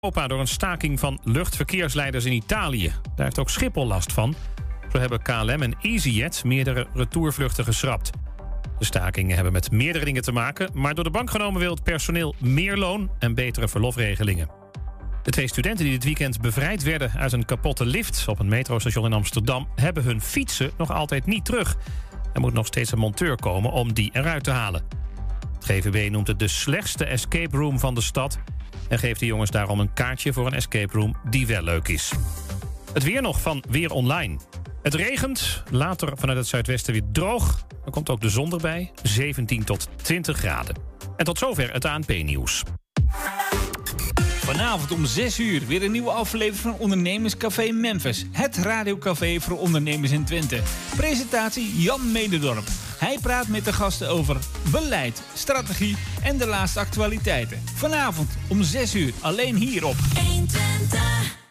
Europa door een staking van luchtverkeersleiders in Italië. Daar heeft ook Schiphol last van. Zo hebben KLM en EasyJet meerdere retourvluchten geschrapt. De stakingen hebben met meerdere dingen te maken... maar door de bank genomen wil het personeel meer loon en betere verlofregelingen. De twee studenten die dit weekend bevrijd werden uit een kapotte lift... op een metrostation in Amsterdam... hebben hun fietsen nog altijd niet terug. Er moet nog steeds een monteur komen om die eruit te halen. Het GVB noemt het de slechtste escape room van de stad... en geeft de jongens daarom een kaartje voor een escape room die wel leuk is. Het weer nog van Weer Online. Het regent, later vanuit het zuidwesten weer droog. Er komt ook de zon erbij, 17 tot 20 graden. En tot zover het ANP-nieuws. Vanavond om 6 uur weer een nieuwe aflevering van Ondernemerscafé Memphis. Het radiocafé voor ondernemers in Twente. Presentatie Jan Mededorp. Hij praat met de gasten over beleid, strategie en de laatste actualiteiten. Vanavond om 6 uur alleen hier op 120.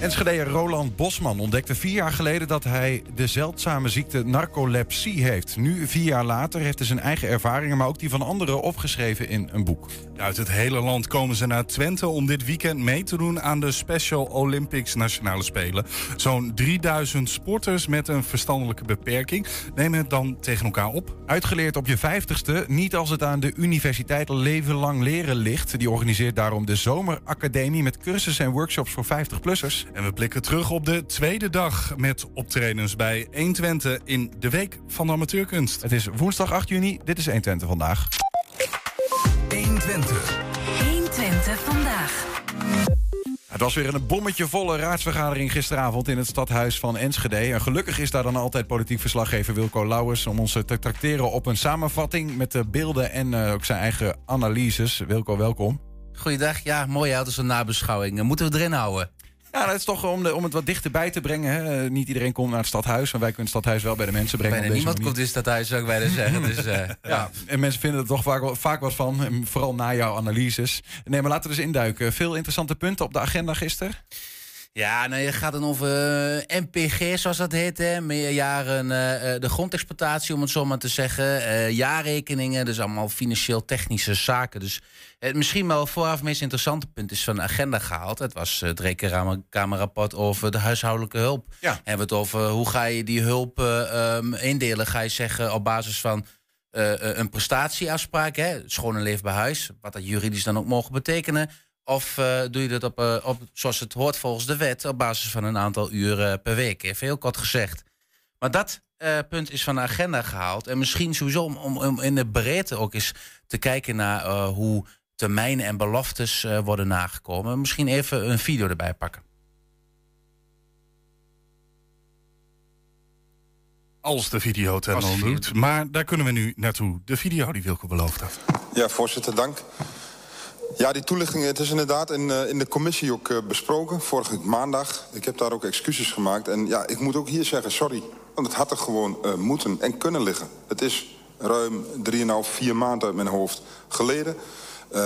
Enschedeer Roland Bosman ontdekte vier jaar geleden dat hij de zeldzame ziekte narcolepsie heeft. Nu, vier jaar later, heeft hij zijn eigen ervaringen, maar ook die van anderen opgeschreven in een boek. Uit het hele land komen ze naar Twente om dit weekend mee te doen aan de Special Olympics Nationale Spelen. Zo'n 3000 sporters met een verstandelijke beperking nemen het dan tegen elkaar op. Uitgeleerd op je vijftigste, niet als het aan de Universiteit Leven Lang Leren ligt. Die organiseert daarom de Zomeracademie met cursussen en workshops voor 50-plussers. En we blikken terug op de tweede dag met optredens bij 120 in de Week van de Amateurkunst. Het is woensdag 8 juni, dit is 120 vandaag. 120. 120 vandaag. Het was weer een bommetje volle raadsvergadering gisteravond in het stadhuis van Enschede. En gelukkig is daar dan altijd politiek verslaggever Wilco Lauwers om ons te tracteren op een samenvatting met de beelden en uh, ook zijn eigen analyses. Wilco, welkom. Goeiedag. Ja, mooi uit als een nabeschouwing. Moeten we erin houden? Ja, dat is toch om, de, om het wat dichterbij te brengen. Hè. Niet iedereen komt naar het stadhuis, maar wij kunnen het stadhuis wel bij de mensen brengen. Bijna niemand komt in het stadhuis, zou ik bijna zeggen. Dus, uh, ja. ja. En mensen vinden er toch vaak, vaak wat van, en vooral na jouw analyses. Nee, maar laten we eens induiken. Veel interessante punten op de agenda gisteren. Ja, nou, je gaat dan over uh, MPG, zoals dat heet. Hè? Meerjaren uh, de grondexploitatie, om het zo maar te zeggen. Uh, jaarrekeningen, dus allemaal financieel-technische zaken. Dus het misschien wel vooraf het meest interessante punt is van de agenda gehaald. Het was het rekenkamerrapport over de huishoudelijke hulp. Ja. Hebben we het over hoe ga je die hulp um, indelen? Ga je zeggen op basis van een prestatieafspraak, hè? schoon en leefbaar huis. Wat dat juridisch dan ook mogen betekenen. Of uh, doe je dat op, uh, op, zoals het hoort volgens de wet, op basis van een aantal uren per week? Even heel kort gezegd. Maar dat uh, punt is van de agenda gehaald. En misschien sowieso om, om, om in de breedte ook eens te kijken naar hoe termijnen en beloftes worden nagekomen. Misschien even een video erbij pakken. Als de video ten al doet. Maar daar kunnen we nu naartoe. De video die Wilco beloofd had. Ja, voorzitter, dank. Ja, die toelichting, het is inderdaad in, uh, in de commissie ook uh, besproken, vorige maandag. Ik heb daar ook excuses gemaakt. En ja, ik moet ook hier zeggen, sorry. Want het had er gewoon uh, moeten en kunnen liggen. Het is ruim 3,5, 4 maanden uit mijn hoofd geleden.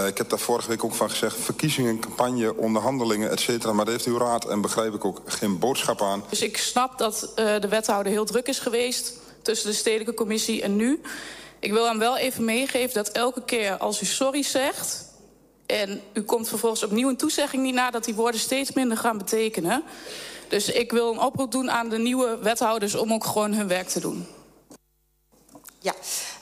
ik heb daar vorige week ook van gezegd... verkiezingen, campagne, onderhandelingen, et cetera. Maar daar heeft uw raad, en begrijp ik ook, geen boodschap aan. Dus ik snap dat de wethouder heel druk is geweest... tussen de stedelijke commissie en nu. Ik wil hem wel even meegeven dat elke keer als u sorry zegt en u komt vervolgens opnieuw een toezegging niet na... dat die woorden steeds minder gaan betekenen. Dus ik wil een oproep doen aan de nieuwe wethouders... om ook gewoon hun werk te doen. Ja,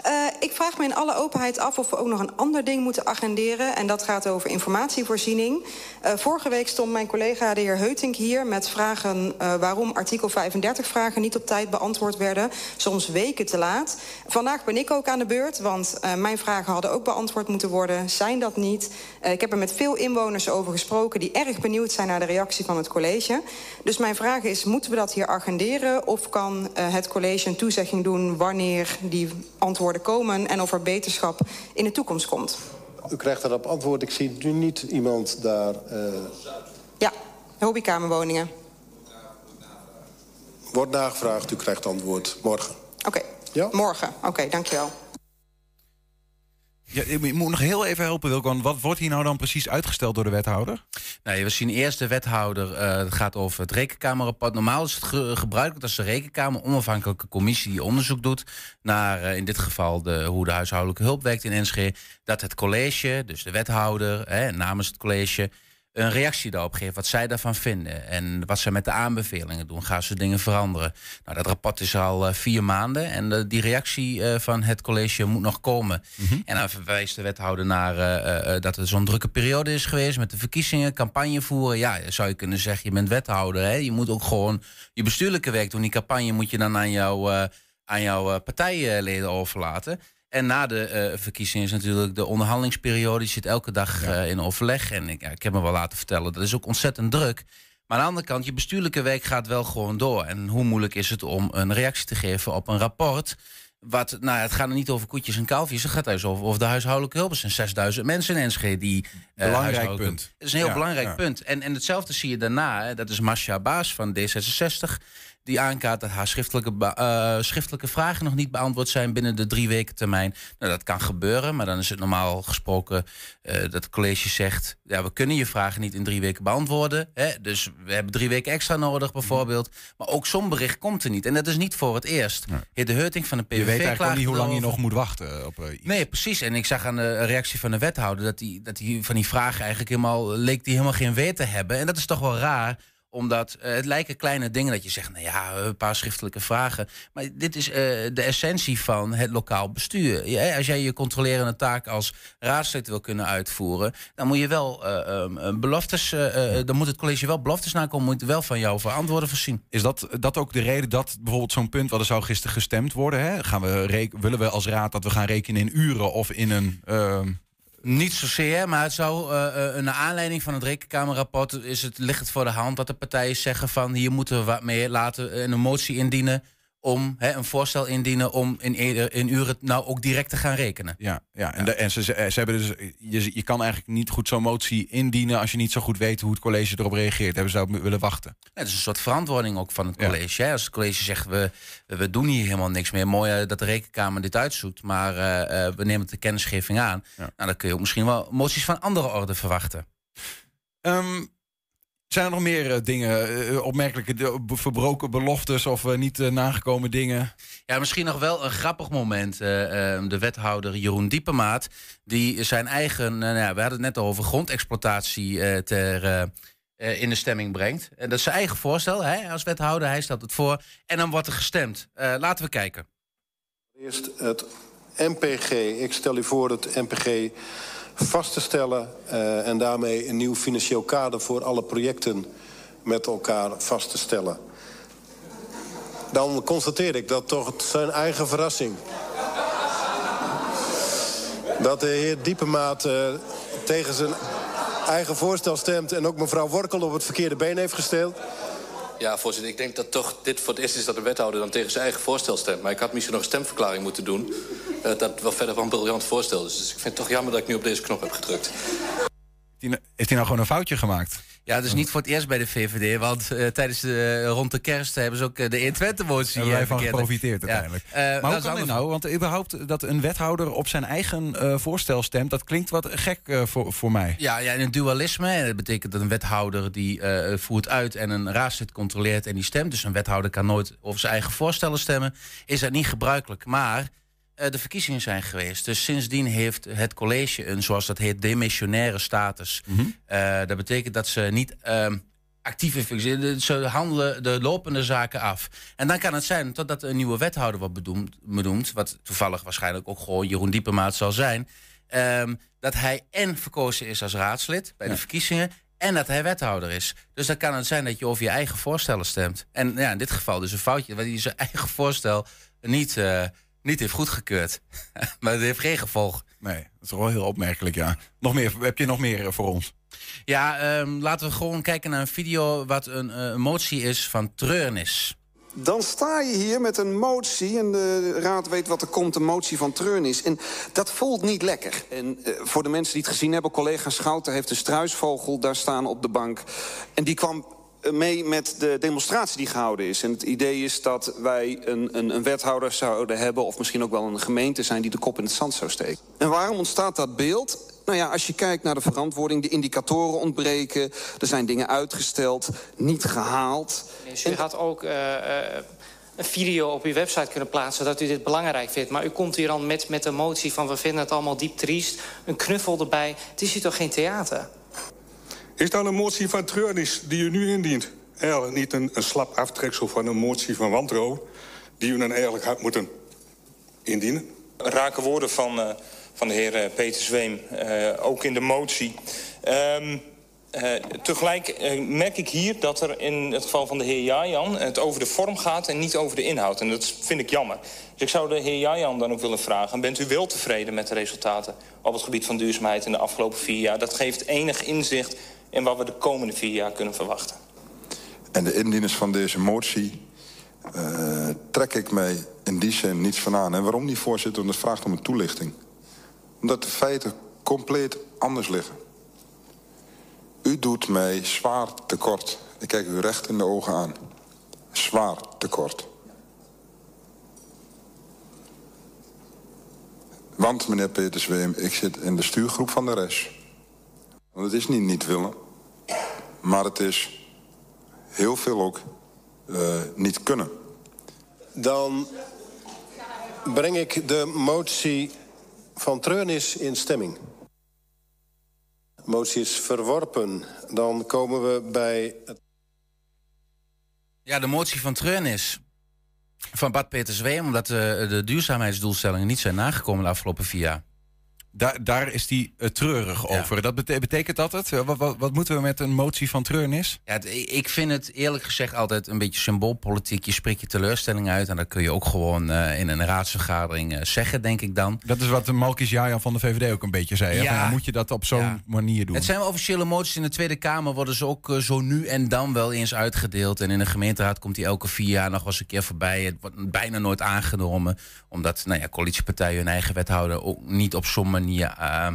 uh, ik vraag me in alle openheid af of we ook nog een ander ding moeten agenderen. En dat gaat over informatievoorziening. Uh, vorige week stond mijn collega de heer Heutink hier met vragen uh, waarom artikel 35 vragen niet op tijd beantwoord werden. Soms weken te laat. Vandaag ben ik ook aan de beurt, want mijn vragen hadden ook beantwoord moeten worden. Zijn dat niet? ik heb er met veel inwoners over gesproken die erg benieuwd zijn naar de reactie van het college. Dus mijn vraag is, moeten we dat hier agenderen of kan het college een toezegging doen wanneer die antwoorden komen en of er beterschap in de toekomst komt. U krijgt daarop antwoord. Ik zie nu niet iemand daar... Uh... Ja, hobbykamerwoningen. Wordt nagevraagd, u krijgt antwoord morgen. Oké, okay. ja? morgen. Oké, okay, dankjewel. Ja, je moet nog heel even helpen, Wilco. Wat wordt hier nou dan precies uitgesteld door de wethouder? Nou, we zien eerst de wethouder. Uh, het gaat over het rekenkamerrapport. Normaal is het ge gebruikelijk dat de rekenkamer onafhankelijke commissie die onderzoek doet naar uh, in dit geval de, hoe de huishoudelijke hulp werkt in Enschede. Dat het college, dus de wethouder, hè, namens het college, een reactie daarop geven, wat zij daarvan vinden. En wat ze met de aanbevelingen doen. Gaan ze dingen veranderen? Nou, dat rapport is al uh, vier maanden. En uh, die reactie uh, van het college moet nog komen. Mm -hmm. En dan verwijst de wethouder naar dat er zo'n drukke periode is geweest met de verkiezingen, campagne voeren. Ja, zou je kunnen zeggen, je bent wethouder. Hè? Je moet ook gewoon je bestuurlijke werk doen. Die campagne moet je dan aan, jou, aan jouw partijleden overlaten. En na de uh, verkiezingen is natuurlijk de onderhandelingsperiode. Die zit elke dag uh, in overleg. En ik, ja, ik heb me wel laten vertellen, dat is ook ontzettend druk. Maar aan de andere kant, je bestuurlijke week gaat wel gewoon door. En hoe moeilijk is het om een reactie te geven op een rapport... Wat, nou, het gaat er niet over koetjes en kalfjes. Het gaat dus over, over de huishoudelijke hulp. Er zijn 6000 mensen in Enschede die... Uh, belangrijk punt. Het is een heel ja, belangrijk punt. En, en hetzelfde zie je daarna. Hè, dat is Masha Baas van D66 die aankaart dat haar schriftelijke, uh, schriftelijke vragen nog niet beantwoord zijn binnen de drie weken termijn. Nou, dat kan gebeuren, maar dan is het normaal gesproken uh, dat het college zegt: ja, we kunnen je vragen niet in drie weken beantwoorden. Hè? Dus we hebben drie weken extra nodig, bijvoorbeeld. Maar ook zo'n bericht komt er niet. En dat is niet voor het eerst. Ja. Heer De Heuting van de PVV. Je weet eigenlijk niet hoe lang je nog moet wachten op uh, iets. Nee, precies. En ik zag aan de reactie van de wethouder dat hij dat die van die vragen eigenlijk helemaal leek die helemaal geen weet te hebben. En dat is toch wel raar omdat uh, het lijken kleine dingen dat je zegt, nou ja, een paar schriftelijke vragen. Maar dit is uh, de essentie van het lokaal bestuur. Ja, als jij je controlerende taak als raadslid wil kunnen uitvoeren, dan moet je wel uh, um, beloftes, dan moet het college wel beloftes nakomen, moet wel van jou verantwoorden voorzien. Is dat, dat ook de reden dat bijvoorbeeld zo'n punt, wat er zou gisteren gestemd worden, hè? Gaan we willen we als raad dat we gaan rekenen in uren of in een ehm, niet zozeer, maar het zou uh, uh, naar aanleiding van het rekenkamerrapport is het, ligt het voor de hand dat de partijen zeggen van hier moeten we wat meer laten een motie indienen om hè, een voorstel indienen om in, in uren nou ook direct te gaan rekenen. Ja, ja. en, de, en ze, ze, hebben dus, je, je kan eigenlijk niet goed zo'n motie indienen als je niet zo goed weet hoe het college erop reageert. Hebben ze ook willen wachten? Ja, het is een soort verantwoording ook van het college. Hè? Als het college zegt we, we doen hier helemaal niks meer. Mooi dat de rekenkamer dit uitzoekt, maar uh, uh, we nemen de kennisgeving aan. Ja. Nou, dan kun je ook misschien wel moties van andere orde verwachten. Um, zijn er nog meer uh, dingen, uh, opmerkelijke verbroken beloftes of uh, niet nagekomen dingen? Ja, misschien nog wel een grappig moment. Ehm, de wethouder Jeroen Diepemaat, die zijn eigen, nou ja, we hadden het net over grondexploitatie ter, in de stemming brengt. En dat is zijn eigen voorstel hè, als wethouder, hij stelt het voor. En dan wordt er gestemd. laten we kijken. Eerst het MPG. Ik stel u voor het MPG vast te stellen uh, en daarmee een nieuw financieel kader voor alle projecten met elkaar vast te stellen. Dan constateer ik dat toch zijn eigen verrassing... dat de heer Diepemaat uh, tegen zijn eigen voorstel stemt... en ook mevrouw Workel op het verkeerde been heeft gesteld... Ja, voorzitter, ik denk dat toch dit voor het eerst is dat de wethouder dan tegen zijn eigen voorstel stemt. Maar ik had misschien nog een stemverklaring moeten doen. Uh, dat wel verder van een briljant voorstel is. Dus ik vind het toch jammer dat ik nu op deze knop heb gedrukt. Heeft hij nou gewoon een foutje gemaakt? Ja, dus niet voor het eerst bij de VVD. Want uh, tijdens de, uh, rond de kerst hebben ze ook uh, de 120 motie Hebben wij van geprofiteerd uiteindelijk. Ja. maar hoe kan dit nou? Want überhaupt dat een wethouder op zijn eigen voorstel stemt... dat klinkt wat gek voor, voor mij. Ja, ja, een dualisme. Dat betekent dat een wethouder die voert uit... en een raadslid controleert en die stemt. Dus een wethouder kan nooit over zijn eigen voorstellen stemmen. Is dat niet gebruikelijk. Maar de verkiezingen zijn geweest. Dus sindsdien heeft het college een, zoals dat heet, demissionaire status. Mm -hmm. uh, dat betekent dat ze niet uh, actieve functie. Ze handelen de lopende zaken af. En dan kan het zijn, totdat een nieuwe wethouder wordt bedoemd, benoemd... wat toevallig waarschijnlijk ook gewoon Jeroen Diepemaat zal zijn... ehm, dat hij en verkozen is als raadslid bij de verkiezingen... en dat hij wethouder is. Dus dan kan het zijn dat je over je eigen voorstellen stemt. En ja, in dit geval dus een foutje... waar hij zijn eigen voorstel niet, eh, niet heeft goedgekeurd. maar het heeft geen gevolg. Nee, dat is wel heel opmerkelijk, ja. Nog meer, heb je nog meer eh, voor ons? Ja, ehm, laten we gewoon kijken naar een video... wat een eh, motie is van treurnis. Dan sta je hier met een motie en de raad weet wat er komt, een motie van treurnis. En dat voelt niet lekker. En eh, voor de mensen die het gezien hebben, collega Schouten heeft een struisvogel daar staan op de bank. En die kwam mee met de demonstratie die gehouden is. En het idee is dat wij een, een, een wethouder zouden hebben... of misschien ook wel een gemeente zijn die de kop in het zand zou steken. En waarom ontstaat dat beeld? Nou ja, als je kijkt naar de verantwoording, de indicatoren ontbreken... er zijn dingen uitgesteld, niet gehaald... U had ook eh, eh, een video op uw website kunnen plaatsen dat u dit belangrijk vindt. Maar u komt hier dan met, met een motie van we vinden het allemaal diep triest. Een knuffel erbij. Het is hier toch geen theater? Is dan een motie van treurnis die u nu indient? Eigenlijk niet een, slap aftreksel van een motie van wantrouwen... die u dan eigenlijk had moeten indienen? Rake woorden van, eh, van de heer eh, Peter Zweem, eh, ook in de motie. Ehm, eh, tegelijk merk ik hier dat er in het geval van de heer Jajan... het over de vorm gaat en niet over de inhoud. En dat vind ik jammer. Dus ik zou de heer Jajan dan ook willen vragen... bent u wel tevreden met de resultaten op het gebied van duurzaamheid... in de afgelopen vier jaar? Dat geeft enig inzicht in wat we de komende vier jaar kunnen verwachten. En de indieners van deze motie eh, trek ik mij in die zin niets van aan. En waarom niet, voorzitter? Want het vraagt om een toelichting. Omdat de feiten compleet anders liggen. U doet mij zwaar tekort. Ik kijk u recht in de ogen aan. Zwaar tekort. Want, meneer Peter Zweem, ik zit in de stuurgroep van de rest. Want het is niet niet willen. Maar het is heel veel ook eh, niet kunnen. Dan breng ik de motie van treurnis in stemming. De motie is verworpen. Dan komen we bij... Het... Ja, de motie van treurnis van Bad Peter Zweem... omdat de, de duurzaamheidsdoelstellingen niet zijn nagekomen de afgelopen vier jaar. Daar, daar is hij eh, treurig over. Dat bete- betekent dat het? Eh, Wat, wat, wat moeten we met een motie van treurnis? Ja, het- ik vind het eerlijk gezegd altijd een beetje symboolpolitiek. Je spreekt je teleurstelling uit en dat kun je ook gewoon eh, in een raadsvergadering zeggen, denk ik dan. Dat is wat de Malkis Jajan van de VVD ook een beetje zei. Ja. Van, dan moet je dat op zo'n Ja. manier doen. Het zijn officiële moties in de Tweede Kamer, worden ze ook zo nu en dan wel eens uitgedeeld. En in de gemeenteraad komt die elke vier jaar nog wel eens een keer voorbij. Het wordt bijna nooit aangenomen, omdat nou ja, coalitiepartijen hun eigen wethouder ook niet op zo'n manier eh,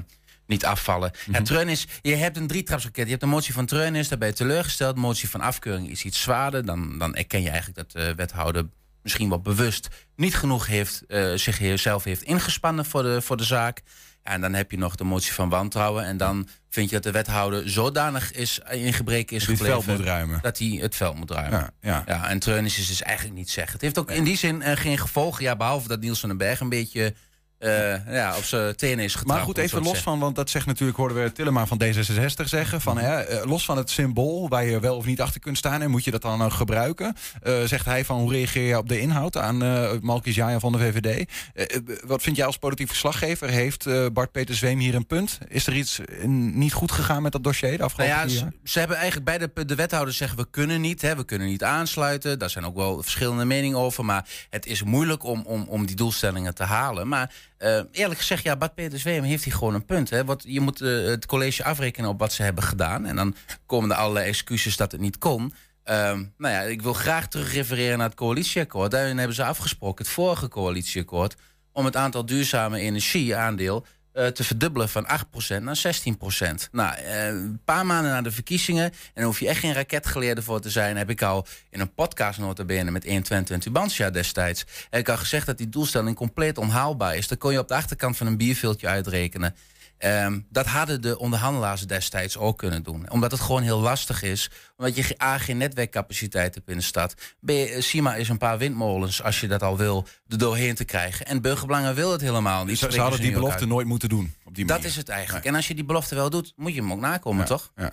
niet afvallen. En treurnis, je hebt een drietrapsraket. Je hebt een motie van treurnis, daar ben je teleurgesteld. Motie van afkeuring is iets zwaarder. Dan, dan erken je eigenlijk dat de wethouder misschien wel bewust niet genoeg heeft, eh, zich zelf heeft ingespannen voor de, voor de zaak. Ja, en dan heb je nog de motie van wantrouwen. En dan vind je dat de wethouder zodanig is, in gebreken is Dat hij het gebleven... veld moet ruimen. Dat hij het veld moet ruimen. Ja, ja. en treurnis is dus eigenlijk niet zeggen. Het heeft ook in die zin eh, geen gevolgen. Ja, behalve dat Niels van den Berg een beetje eh, ja, op zijn tenen is getrapt. Maar goed, even los van, want dat zegt natuurlijk, hoorden we Tillema van D66 zeggen. Van, hè, eh, los van het symbool waar je wel of niet achter kunt staan, en moet je dat dan ook gebruiken? Eh, zegt hij van hoe reageer je op de inhoud aan eh Malkis Jajan van de VVD? Eh, eh, wat vind jij als politiek verslaggever? Heeft eh, Bart Peter Zweem hier een punt? Is er iets eh, niet goed gegaan met dat dossier de Nou afgelopen ja, vier ze, ze hebben eigenlijk beide de wethouders zeggen we kunnen niet, hè, we kunnen niet aansluiten. Daar zijn ook wel verschillende meningen over, maar het is moeilijk om, om, om die doelstellingen te halen. Maar eh, eerlijk gezegd, ja, Bart Peter Zweem heeft hier gewoon een punt. Hè, je moet eh, het college afrekenen op wat ze hebben gedaan. En dan komen er allerlei excuses dat het niet kon. Ehm, nou ja, ik wil graag terugrefereren naar het coalitieakkoord. Daarin hebben ze afgesproken, het vorige coalitieakkoord, om het aantal duurzame energieaandeel eh, te verdubbelen van 8% naar 16%. Nou, eh, een paar maanden na de verkiezingen, en hoef je echt geen raketgeleerde voor te zijn, heb ik al in een podcast nota bene met 120 en destijds, heb ik al gezegd dat die doelstelling compleet onhaalbaar is. Dat kon je op de achterkant van een bierveeltje uitrekenen. Ehm, dat hadden de onderhandelaars destijds ook kunnen doen. Omdat het gewoon heel lastig is. Omdat je A, geen netwerkcapaciteit hebt in de stad. B, eh, Sima is een paar windmolens, als je dat al wil, er doorheen te krijgen. En Burgerbelangen wil het helemaal niet. Ze, hadden die belofte uit. nooit moeten doen. Op die Dat is het eigenlijk. En als je die belofte wel doet, moet je hem ook nakomen, toch? Ja.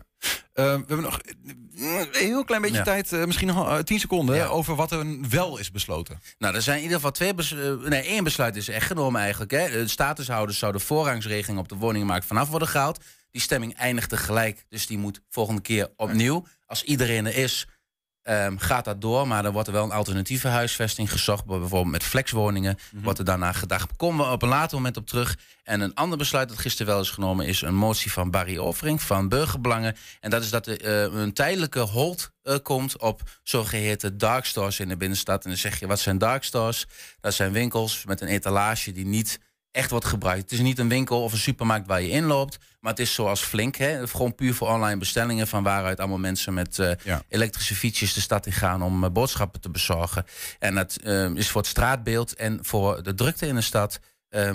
Eh, we hebben nog, een heel klein beetje Ja. tijd, eh, misschien eh, 10 seconden, over wat er wel is besloten. Nou, er zijn in ieder geval twee bes- eh, nee, één besluit is echt genomen eigenlijk. Hè. De statushouders zouden voorrangsregeling op de woningmarkt vanaf worden gehaald. Die stemming eindigt tegelijk, dus die moet volgende keer opnieuw. Als iedereen er is, ehm, gaat dat door. Maar dan wordt er wel een alternatieve huisvesting gezocht. Bijvoorbeeld met flexwoningen wordt er daarna gedacht. Komen we op een later moment op terug. En een ander besluit dat gisteren wel is genomen... is een motie van Barry Overing van Burgerbelangen. En dat is dat er eh, een tijdelijke hold eh, komt op zogeheten dark stores in de binnenstad. En dan zeg je, wat zijn dark stores? Dat zijn winkels met een etalage die niet echt wordt gebruikt. Het is niet een winkel of een supermarkt waar je inloopt. Maar het is zoals Flink, hè? gewoon puur voor online bestellingen... van waaruit allemaal mensen met eh, elektrische fietsjes de stad in gaan... om eh, boodschappen te bezorgen. En dat eh, is voor het straatbeeld en voor de drukte in de stad...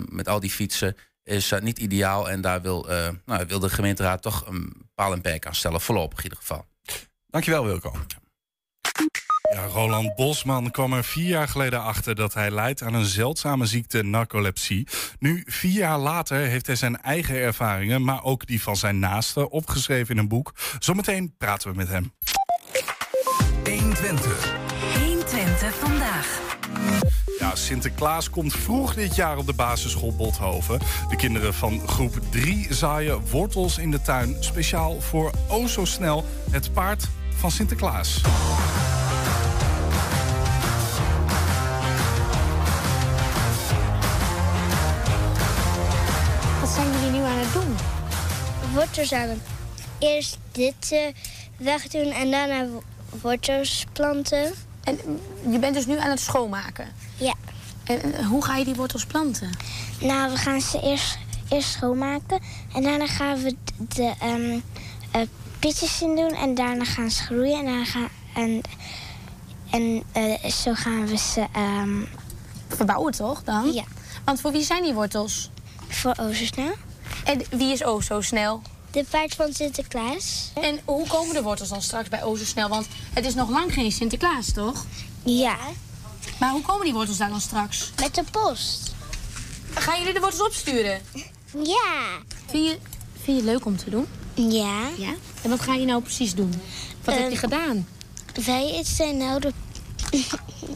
met al die fietsen, is dat niet ideaal. En daar wil, nou, wil de gemeenteraad toch een paal en perk aan stellen. Voorlopig in ieder geval. Dankjewel, Wilco. Ja, Roland Bosman kwam er vier jaar geleden achter dat hij lijdt aan een zeldzame ziekte, narcolepsie. Nu, vier jaar later, heeft hij zijn eigen ervaringen, maar ook die van zijn naasten, opgeschreven in een boek. Zometeen praten we met hem. 120. 120 vandaag. Ja, Sinterklaas komt vroeg dit jaar op de basisschool Bothoven. De kinderen van groep 3 zaaien wortels in de tuin, speciaal voor O Zo Snel, het paard van Sinterklaas. Wortels aan. Eerst dit eh, wegdoen en daarna wo- wortels planten. En je bent dus nu aan het schoonmaken? Ja. En eh, hoe ga je die wortels planten? Nou, we gaan ze eerst, eerst schoonmaken. En daarna gaan we de ehm eh, pitjes in doen. En daarna gaan ze groeien. En, daarna gaan, en, en zo gaan we ze... ehm, Verbouwen toch dan? Ja. Want voor wie zijn die wortels? Voor O zo snel. En wie is O zo snel? De paard van Sinterklaas. En hoe komen de wortels dan straks bij O zo snel? Want het is nog lang geen Sinterklaas, toch? Ja. Maar hoe komen die wortels daar dan straks? Met de post. Gaan jullie de wortels opsturen? Ja. Vind je, vind je het leuk om te doen? Ja. Ja? En wat ga je nou precies doen? Wat heb je Ehm, gedaan? Wij zijn nou de...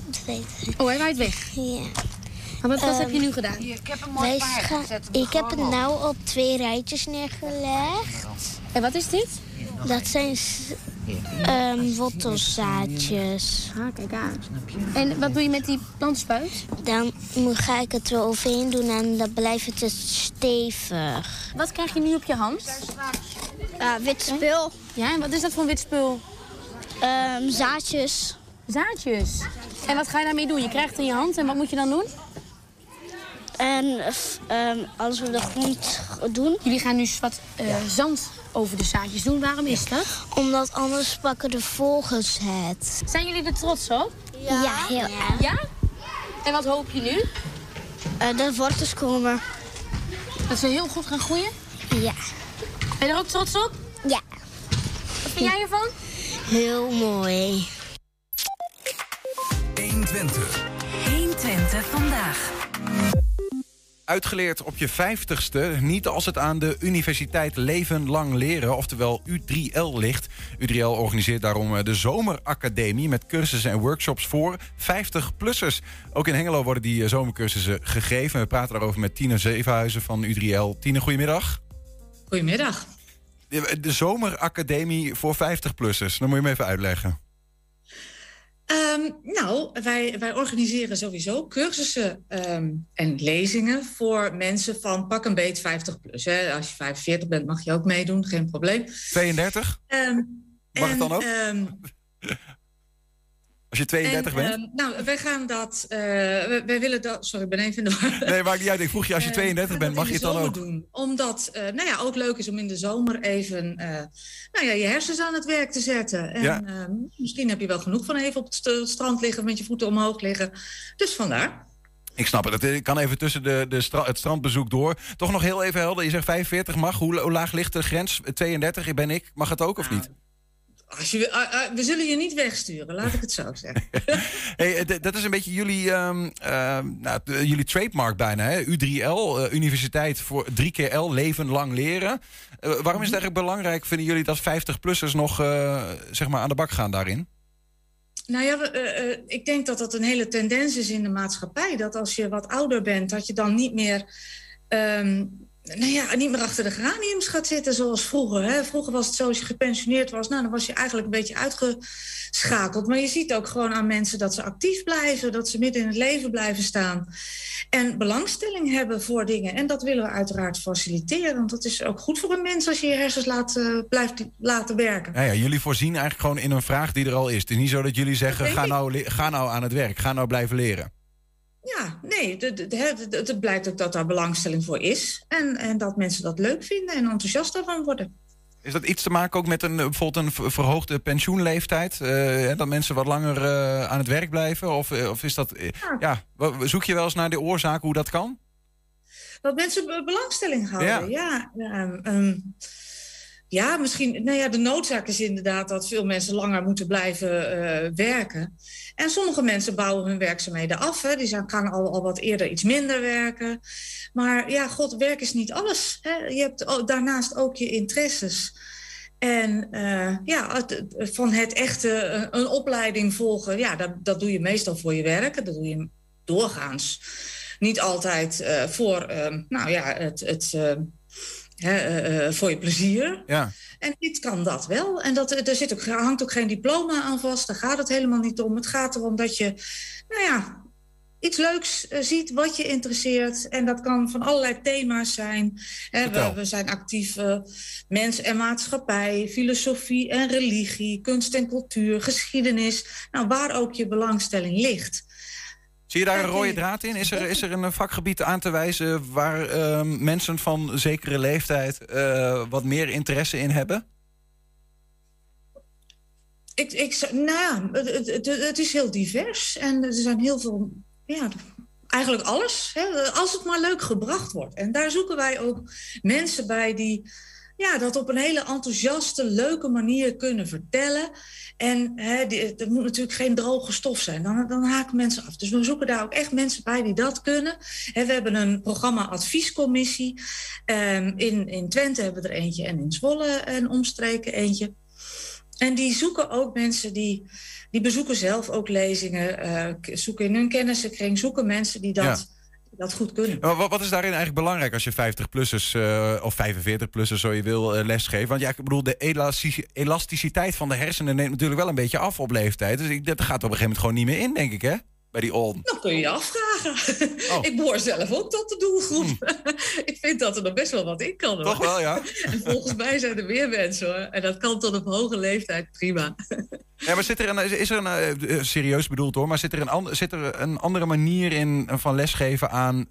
Dat weet ik. Oh, hij waait weg. Ja. Maar wat, wat heb je nu gedaan? Wij gaan- ik heb het nou op twee rijtjes neergelegd. En wat is dit? Dat zijn ehm, wortelzaadjes. Ah, kijk aan. En wat doe je met die plantspuit? Dan moet- ga ik het er overheen doen en dan blijft het dus stevig. Wat krijg je nu op je hand? Ja, wit spul. Ja, en wat is dat voor een wit spul? Ehm, zaadjes. Zaadjes. En wat ga je daarmee doen? Je krijgt het in je hand en wat moet je dan doen? En ehm, als we de grond doen... Jullie gaan nu wat eh, zand over de zaadjes doen. Waarom is dat? Omdat anders pakken de vogels het. Zijn jullie er trots op? Ja, heel erg. Ja? En wat hoop je nu? Eh, de wortels komen. Dat ze heel goed gaan groeien? Ja. Ben je er ook trots op? Ja. Wat vind jij ervan? Heel mooi. 120. 120 vandaag. Uitgeleerd op je vijftigste, niet als het aan de Universiteit Leven Lang Leren, oftewel U3L ligt. U3L organiseert daarom eh, de Zomeracademie met cursussen en workshops voor 50-plussers. Ook in Hengelo worden die eh, zomercursussen gegeven. We praten daarover met Tine Zevenhuizen van U3L. Tine, goedemiddag. Goedemiddag. De, de Zomeracademie voor 50-plussers, dan moet je me even uitleggen. Ehm, nou, wij, wij organiseren sowieso cursussen ehm, en lezingen voor mensen van pak een beet 50 plus. Hè. Als je 45 bent mag je ook meedoen, geen probleem. 32? Ehm, Mag het dan en, ook? Als je 32 en, bent? ehm, nou, wij gaan dat. eh, wij, wij willen dat. Sorry, ik ben even in de war. Nee, maakt niet uit. Ik vroeg je, als je Eh, 32 we bent, mag je het dan ook? Doen, omdat eh nou ja, ook leuk is om in de zomer even eh, nou ja, je hersens aan het werk te zetten. En Ja. eh, misschien heb je wel genoeg van even op het st- strand liggen, met je voeten omhoog liggen. Dus vandaar. Ik snap het. Ik kan even tussen de, de stra- het strandbezoek door. Toch nog heel even helder. Je zegt 45 mag. Hoe, hoe laag ligt de grens? 32 ben ik. Mag het ook of niet? Als je, ah, ah, we zullen je niet wegsturen, laat ik het zo zeggen. Hey, eh, dat is een beetje jullie, ehm, ehm, nou, jullie trademark bijna. Hè? U3L, eh, Universiteit voor drie keer L, leven lang leren. Eh, waarom is het eigenlijk belangrijk, vinden jullie, dat 50-plussers nog eh, zeg maar aan de bak gaan daarin? Nou ja, eh, eh, ik denk dat dat een hele tendens is in de maatschappij. Dat als je wat ouder bent, dat je dan niet meer, ehm, nou ja, niet meer achter de geraniums gaat zitten zoals vroeger. Hè? Vroeger was het zo, als je gepensioneerd was, nou, dan was je eigenlijk een beetje uitgeschakeld. Maar je ziet ook gewoon aan mensen dat ze actief blijven, dat ze midden in het leven blijven staan. En belangstelling hebben voor dingen. En dat willen we uiteraard faciliteren. Want dat is ook goed voor een mens als je je hersens laat, eh, blijft laten werken. Ja, ja, jullie voorzien eigenlijk gewoon in een vraag die er al is. Het is niet zo dat jullie zeggen, ga ik. nou, ga nou aan het werk, ga nou blijven leren. Ja, nee, het- blijkt ook dat daar belangstelling voor is. En, en dat mensen dat leuk vinden en enthousiast daarvan worden. Is dat iets te maken ook met een, eh, bijvoorbeeld een ver- verhoogde pensioenleeftijd? Eh, dat mensen wat langer eh, aan het werk blijven? Of, of is dat... ja, zoek je wel eens naar de oorzaak hoe dat kan? Dat mensen be- belangstelling houden, ja. Ja, ehm, ja, misschien... Nou ja, de noodzaak is inderdaad dat veel mensen langer moeten blijven eh, werken. En sommige mensen bouwen hun werkzaamheden af. Hè. Die zijn, gaan al, al wat eerder iets minder werken. Maar ja, god, werk is niet alles. Hè. Je hebt daarnaast ook je interesses. En eh, ja, van het echte eh, een opleiding volgen, ja, dat, dat doe je meestal voor je werk. Dat doe je doorgaans. Niet altijd voor, eh, nou ja, het, het, eh, hè, eh, eh, voor je plezier. Ja. En dit kan dat wel. En dat, er zit ook, hangt ook geen diploma aan vast. Daar gaat het helemaal niet om. Het gaat erom dat je, nou ja, iets leuks eh, ziet wat je interesseert. En dat kan van allerlei thema's zijn. We, we zijn actief eh, mens en maatschappij, filosofie en religie, kunst en cultuur, geschiedenis. Nou, waar ook je belangstelling ligt. Zie je daar een rode draad in? Is er, is er een vakgebied aan te wijzen waar ehm, mensen van zekere leeftijd eh, wat meer interesse in hebben? Ik, ik, nou ja, het- het is heel divers. En er zijn heel veel, ja, eigenlijk alles. Hè, als het maar leuk gebracht wordt. En daar zoeken wij ook mensen bij die ja, dat op een hele enthousiaste, leuke manier kunnen vertellen. En hè, die, moet natuurlijk geen droge stof zijn, dan, dan haken mensen af. Dus we zoeken daar ook echt mensen bij die dat kunnen. Hè, we hebben een programma adviescommissie. Ehm, in, in Twente hebben we er eentje en in Zwolle en omstreken eentje. En die zoeken ook mensen die, die bezoeken zelf ook lezingen, eh, zoeken in hun kennissenkring, zoeken mensen die dat. Dat goed kunnen. Maar Wat, wat is daarin eigenlijk belangrijk als je 50-plussers of 45-plussers, zo je wil, eh, lesgeeft? Want ja, ik bedoel, de elastic- elasticiteit van de hersenen neemt natuurlijk wel een beetje af op leeftijd. Dus ik, dat gaat op een gegeven moment gewoon niet meer in, denk ik, hè? Bij die on. Dan kun je je afvragen. Oh. Ik behoor zelf ook tot de doelgroep. ik vind dat er nog best wel wat in kan. Hoor. Toch wel, ja? En volgens mij zijn er meer mensen hoor. En dat kan tot op hoge leeftijd prima. Ja, maar zit er een, is er een, eh, eh, serieus bedoeld hoor, maar zit er een, an- zit er een andere manier in eh, van lesgeven aan,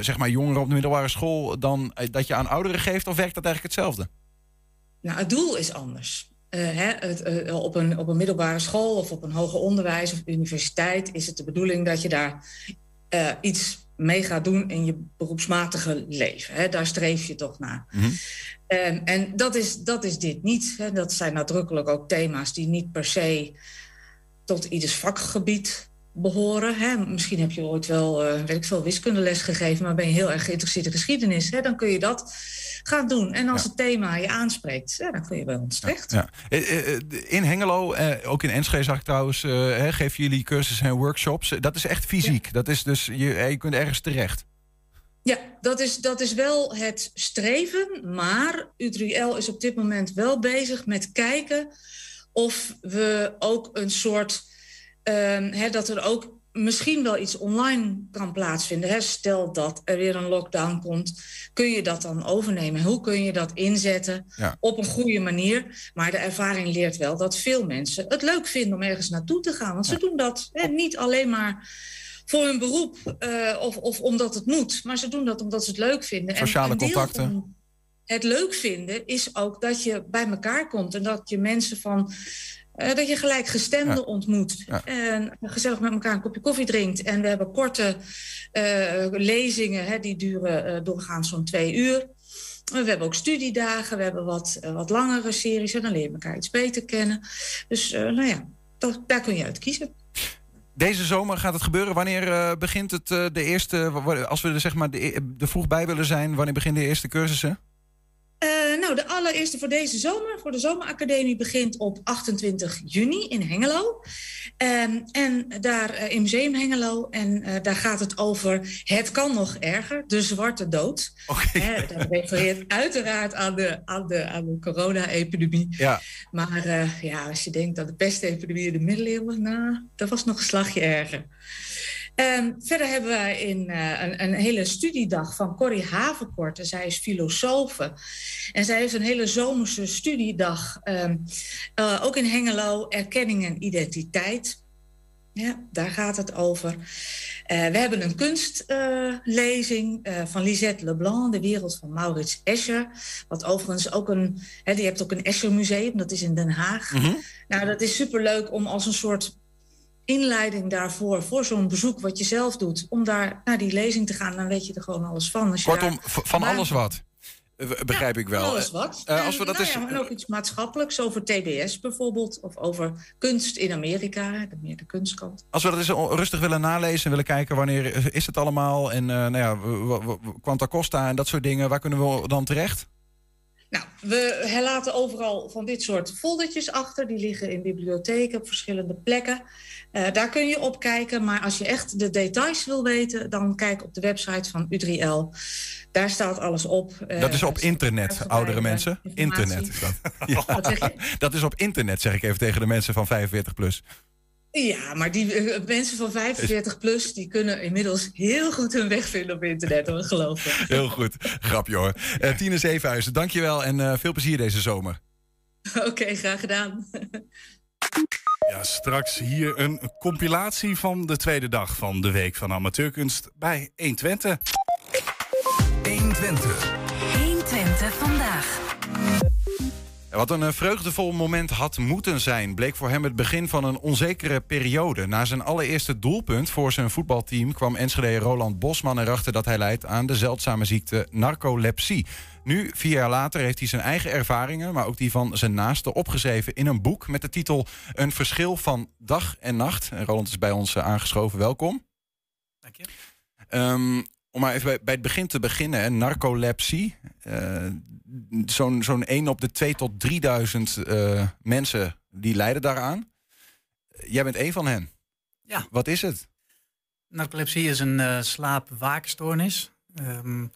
zeg maar, jongeren op de middelbare school dan dat je aan ouderen geeft? Of werkt dat eigenlijk hetzelfde? Nou, het doel is anders. Eh, hè, het, eh, op, een, op een middelbare school of op een hoger onderwijs of universiteit is het de bedoeling dat je daar eh, iets mee gaat doen in je beroepsmatige leven. Hè. Daar streef je toch naar. Ehm, en dat is, dat is dit niet. Hè. Dat zijn nadrukkelijk ook thema's die niet per se tot ieders vakgebied behoren. Hè. Misschien heb je ooit wel, eh, weet ik veel, wiskundeles gegeven... maar ben je heel erg geïnteresseerd in geschiedenis. Hè. Dan kun je dat gaan doen. En als het thema je aanspreekt, ja, dan kun je bij ons terecht. Ja. Eh, eh, In Hengelo, eh, ook in Enschede zag ik trouwens, eh, geven jullie cursussen en workshops. Eh, Dat is echt fysiek. Dat is dus, je, eh, je kunt ergens terecht. Ja, dat is, dat is wel het streven. Maar U3L is op dit moment wel bezig met kijken of we ook een soort. ehm, hè, dat er ook misschien wel iets online kan plaatsvinden. Hè. Stel dat er weer een lockdown komt, kun je dat dan overnemen? Hoe kun je dat inzetten Ja. op een goede manier? Maar de ervaring leert wel dat veel mensen het leuk vinden om ergens naartoe te gaan. Want ze doen dat hè, niet alleen maar voor hun beroep eh, of, of omdat het moet. Maar ze doen dat omdat ze het leuk vinden. En Sociale contacten. Het leuk vinden is ook dat je bij elkaar komt en dat je mensen van. Eh, dat je gelijkgestemden Ja. ontmoet. Ja. En gezellig met elkaar een kopje koffie drinkt. En we hebben korte eh, lezingen, hè, die duren eh, doorgaans zo'n twee uur. we hebben ook studiedagen, we hebben wat, wat langere series en dan leer je elkaar iets beter kennen. Dus nou ja, dat, daar kun je uit kiezen. Deze zomer gaat het gebeuren. Wanneer begint het de eerste, als we er zeg maar de, de vroeg bij willen zijn, wanneer beginnen de eerste cursussen? Uh, nou, de allereerste voor deze zomer, voor de Zomeracademie, begint op 28 juni in Hengelo. Um, en daar uh, in Museum Hengelo. En uh, daar gaat het over Het kan nog erger, de zwarte dood. Okay. dat refereert uiteraard aan de, aan de, aan de corona-epidemie. Ja. Maar ja, als je denkt aan de pestepidemie in de middeleeuwen, nou, dat was nog een slagje erger. Um, verder hebben wij in, uh, een, een, hele studiedag van Corrie Havenkort. En zij is filosofe. En zij heeft een hele zomerse studiedag. Um, uh, ook in Hengelo, erkenning en identiteit. Ja, daar gaat het over. Uh, we hebben een kunstlezing van Lisette Leblanc, De Wereld van Maurits Escher. Wat overigens ook een... Hè, die hebt ook een Escher Museum, dat is in Den Haag. Mhm. Mm -hmm. Nou, dat is superleuk om als een soort inleiding daarvoor, voor zo'n bezoek wat je zelf doet, om daar naar die lezing te gaan, dan weet je er gewoon alles van. Als je Kortom, v- van Maar- alles wat. Eh, Begrijp ik wel. Alles wat. Eh, als we dat nou ja, en ook iets maatschappelijks over TBS bijvoorbeeld, of over kunst in Amerika, de meer de kunstkant. Als we dat eens rustig willen nalezen en willen kijken wanneer is het allemaal en eh nou ja, Quanta Costa en dat soort dingen, waar kunnen we dan terecht? Nou, we laten overal van dit soort foldertjes achter. Die liggen in bibliotheken op verschillende plekken. Eh, daar kun je op kijken. Maar als je echt de details wil weten, dan kijk op de website van U3L. Daar staat alles op. Eh, Dat is op er internet, oudere mensen. Internet is dat. Ja. Wat zeg je? Dat is op internet, zeg ik even tegen de mensen van 45 plus. Ja, maar die eh, mensen van 45 plus, die kunnen inmiddels heel goed hun weg vinden op internet, hoor, geloof me. Heel goed. Grapje hoor. Eh Tine Zevenhuizen, dankjewel en eh, veel plezier deze zomer. Oké, graag gedaan. Ja, straks hier een compilatie van de tweede dag van de Week van Amateurkunst bij 120. 120. 120 vandaag. Wat een eh, vreugdevol moment had moeten zijn, bleek voor hem het begin van een onzekere periode. Na zijn allereerste doelpunt voor zijn voetbalteam kwam Enschede Roland Bosman erachter dat hij lijdt aan de zeldzame ziekte narcolepsie. Nu, vier jaar later, heeft hij zijn eigen ervaringen, maar ook die van zijn naasten opgeschreven in een boek met de titel Een verschil van dag en nacht. En Roland is bij ons eh, aangeschoven. Welkom. Dank je. Ehm, om maar even bij, bij het begin te beginnen, hè, narcolepsie. Eh, Zo'n zo'n 1 op de 2 tot 3000 eh, mensen die lijden daaraan. Jij bent één van hen. Ja. Wat is het? Narcolepsie is een eh slaapwaakstoornis. Ehm,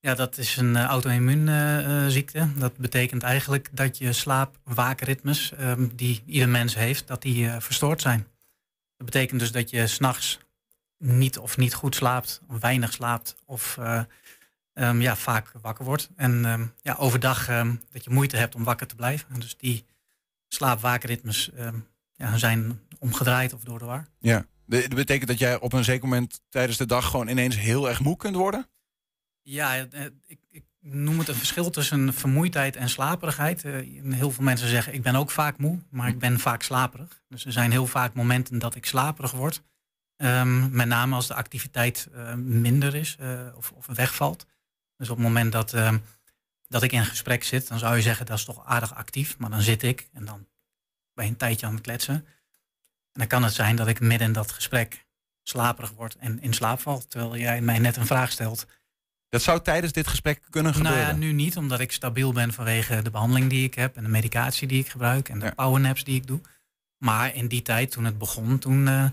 ja, dat is een uh, auto-immuunziekte. dat betekent eigenlijk dat je slaapwaakritmes, ehm, die ieder mens heeft, dat die verstoord zijn. Dat betekent dus dat je s'nachts niet of niet goed slaapt, of weinig slaapt, of eh, ehm, ja, vaak wakker wordt. En ehm, ja, overdag ehm, dat je moeite hebt om wakker te blijven. En dus die slaapwaakritmes ehm, ja, zijn omgedraaid of door de war. Ja. Dat betekent dat jij op een zeker moment tijdens de dag gewoon ineens heel erg moe kunt worden? Ja, eh, ik, ik noem het een verschil tussen vermoeidheid en slaperigheid. Eh, heel veel mensen zeggen, ik ben ook vaak moe, maar ik ben vaak slaperig. Dus er zijn heel vaak momenten dat ik slaperig word. Ehm, met name als de activiteit eh, minder is eh, of, of wegvalt. Dus op het moment dat, ehm, dat ik in een gesprek zit, dan zou je zeggen, dat is toch aardig actief. Maar dan zit ik en dan ben je een tijdje aan het kletsen. En dan kan het zijn dat ik midden in dat gesprek slaperig word en in slaap val. Terwijl jij mij net een vraag stelt. Dat zou tijdens dit gesprek kunnen gebeuren. Nou ja, nu niet, omdat ik stabiel ben vanwege de behandeling die ik heb en de medicatie die ik gebruik en de powernaps die ik doe. Maar in die tijd, toen het begon, toen eh,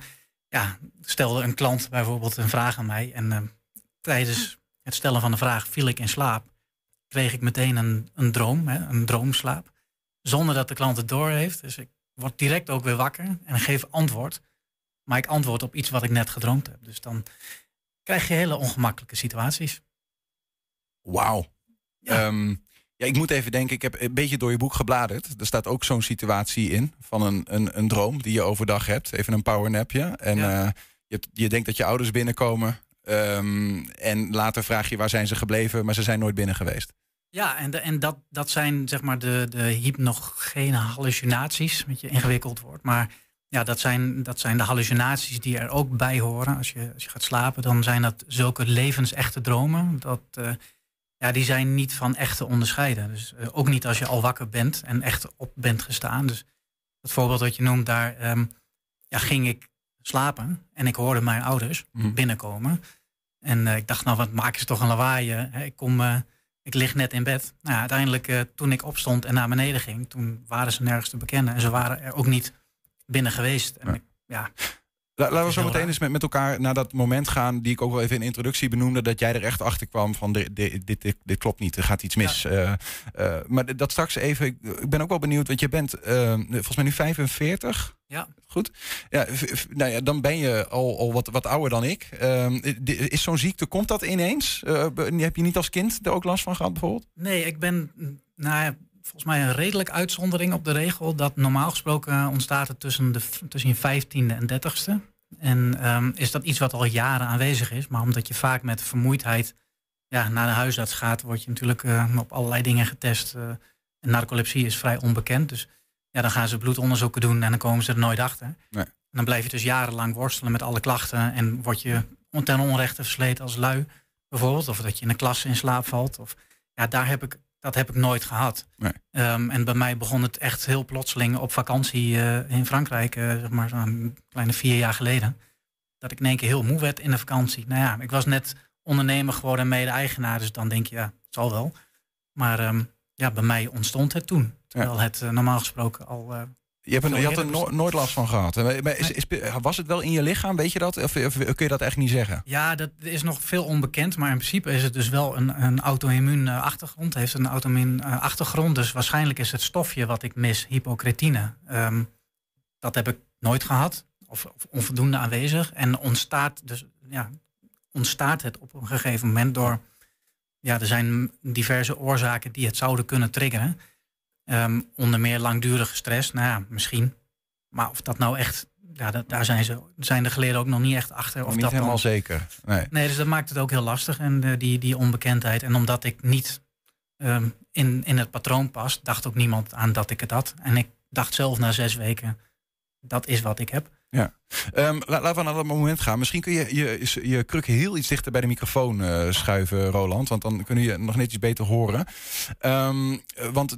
ja, stelde een klant bijvoorbeeld een vraag aan mij. En eh, tijdens het stellen van de vraag viel ik in slaap. Kreeg ik meteen een, een droom, hè, een droomslaap. Zonder dat de klant het door heeft. Dus ik word direct ook weer wakker en geef antwoord. Maar ik antwoord op iets wat ik net gedroomd heb. Dus dan krijg je hele ongemakkelijke situaties. Wauw. Ja. Ja, ik moet even denken, ik heb een beetje door je boek gebladerd. Er staat ook zo'n situatie in van een, een, een droom die je overdag hebt. Even een powernapje. En Ja. eh, je, je denkt dat je ouders binnenkomen. ehm, en later vraag je waar zijn ze gebleven, maar ze zijn nooit binnen geweest. Ja, en, de, en dat, dat zijn zeg maar de, de hypnogene hallucinaties, een beetje ingewikkeld woord. Maar ja, dat zijn, dat zijn de hallucinaties die er ook bij horen. Als je, als je gaat slapen, dan zijn dat zulke levensechte dromen. Dat, eh, ja, die zijn niet van echt te onderscheiden. Dus eh, ook niet als je al wakker bent en echt op bent gestaan. Dus het voorbeeld dat je noemt, daar ehm, ja, ging ik slapen en ik hoorde mijn ouders Mhm. binnenkomen. En eh, ik dacht, nou, wat maken ze toch een lawaai? hè? Ik, kom, eh, ik lig net in bed. Nou, ja, uiteindelijk, toen ik opstond en naar beneden ging, toen waren ze nergens te bekennen. En ze waren er ook niet binnen geweest. En ik, ja, La- laten we zo meteen eens met, met elkaar naar dat moment gaan... die ik ook wel even in de introductie benoemde... dat jij er echt achter kwam van dit, dit, dit, dit klopt niet, er gaat iets mis. Eh, eh, maar dat straks even... Ik, ben ook wel benieuwd, want je bent eh, volgens mij nu 45. Ja. Goed. Ja, nou ja, dan ben je al, al wat, wat ouder dan ik. Ehm, is zo'n ziekte, komt dat ineens? Eh, heb je niet als kind er ook last van gehad bijvoorbeeld? Nee, ik ben nou ja, volgens mij een redelijk uitzondering op de regel. Dat normaal gesproken ontstaat het tussen, de, tussen je vijftiende en dertigste. En ehm, is dat iets wat al jaren aanwezig is. Maar omdat je vaak met vermoeidheid ja, naar de huisarts gaat, word je natuurlijk eh, op allerlei dingen getest. eh, en narcolepsie is vrij onbekend. Dus ja, dan gaan ze bloedonderzoeken doen en dan komen ze er nooit achter. Nee. En dan blijf je dus jarenlang worstelen met alle klachten. En word je ten onrechte versleten als lui, bijvoorbeeld. Of dat je in een klas in slaap valt. Of, ja, daar heb ik, dat heb ik nooit gehad. Nee. Ehm, en bij mij begon het echt heel plotseling op vakantie eh, in Frankrijk, eh, zeg maar zo'n kleine vier jaar geleden. Dat ik in één keer heel moe werd in de vakantie. Nou ja, ik was net ondernemer geworden en mede-eigenaar, dus dan denk je, ja, het zal wel. Maar ehm, ja, bij mij ontstond het toen. Terwijl het eh, normaal gesproken al. Je, hebt een, veel je had er no- nooit last van gehad. Maar maar is, is, was het wel in je lichaam, weet je dat? Of, of kun je dat echt niet zeggen? Ja, dat is nog veel onbekend. Maar in principe is het dus wel een, een auto-immuun achtergrond. Heeft een auto-immuun achtergrond. Dus waarschijnlijk is het stofje wat ik mis, hypocretine. Ehm, dat heb ik nooit gehad. Of, of onvoldoende aanwezig. En ontstaat, dus, ja, ontstaat het op een gegeven moment door... Ja, er zijn diverse oorzaken die het zouden kunnen triggeren. Ehm, onder meer langdurige stress. Nou ja, misschien. Maar of dat nou echt... Ja, dat, daar zijn, ze, zijn de geleerden ook nog niet echt achter. Of niet dat helemaal dan, zeker. Nee. Nee, dus dat maakt het ook heel lastig. En eh, die, die onbekendheid. En omdat ik niet ehm, in, in het patroon pas, dacht ook niemand aan dat ik het had. En ik dacht zelf na zes weken, dat is wat ik heb. Ja. Ehm, la- laten we naar dat moment gaan. Misschien kun je je, je kruk heel iets dichter bij de microfoon eh, schuiven, Roland. Want dan kunnen je nog net iets beter horen. Ehm, eh, want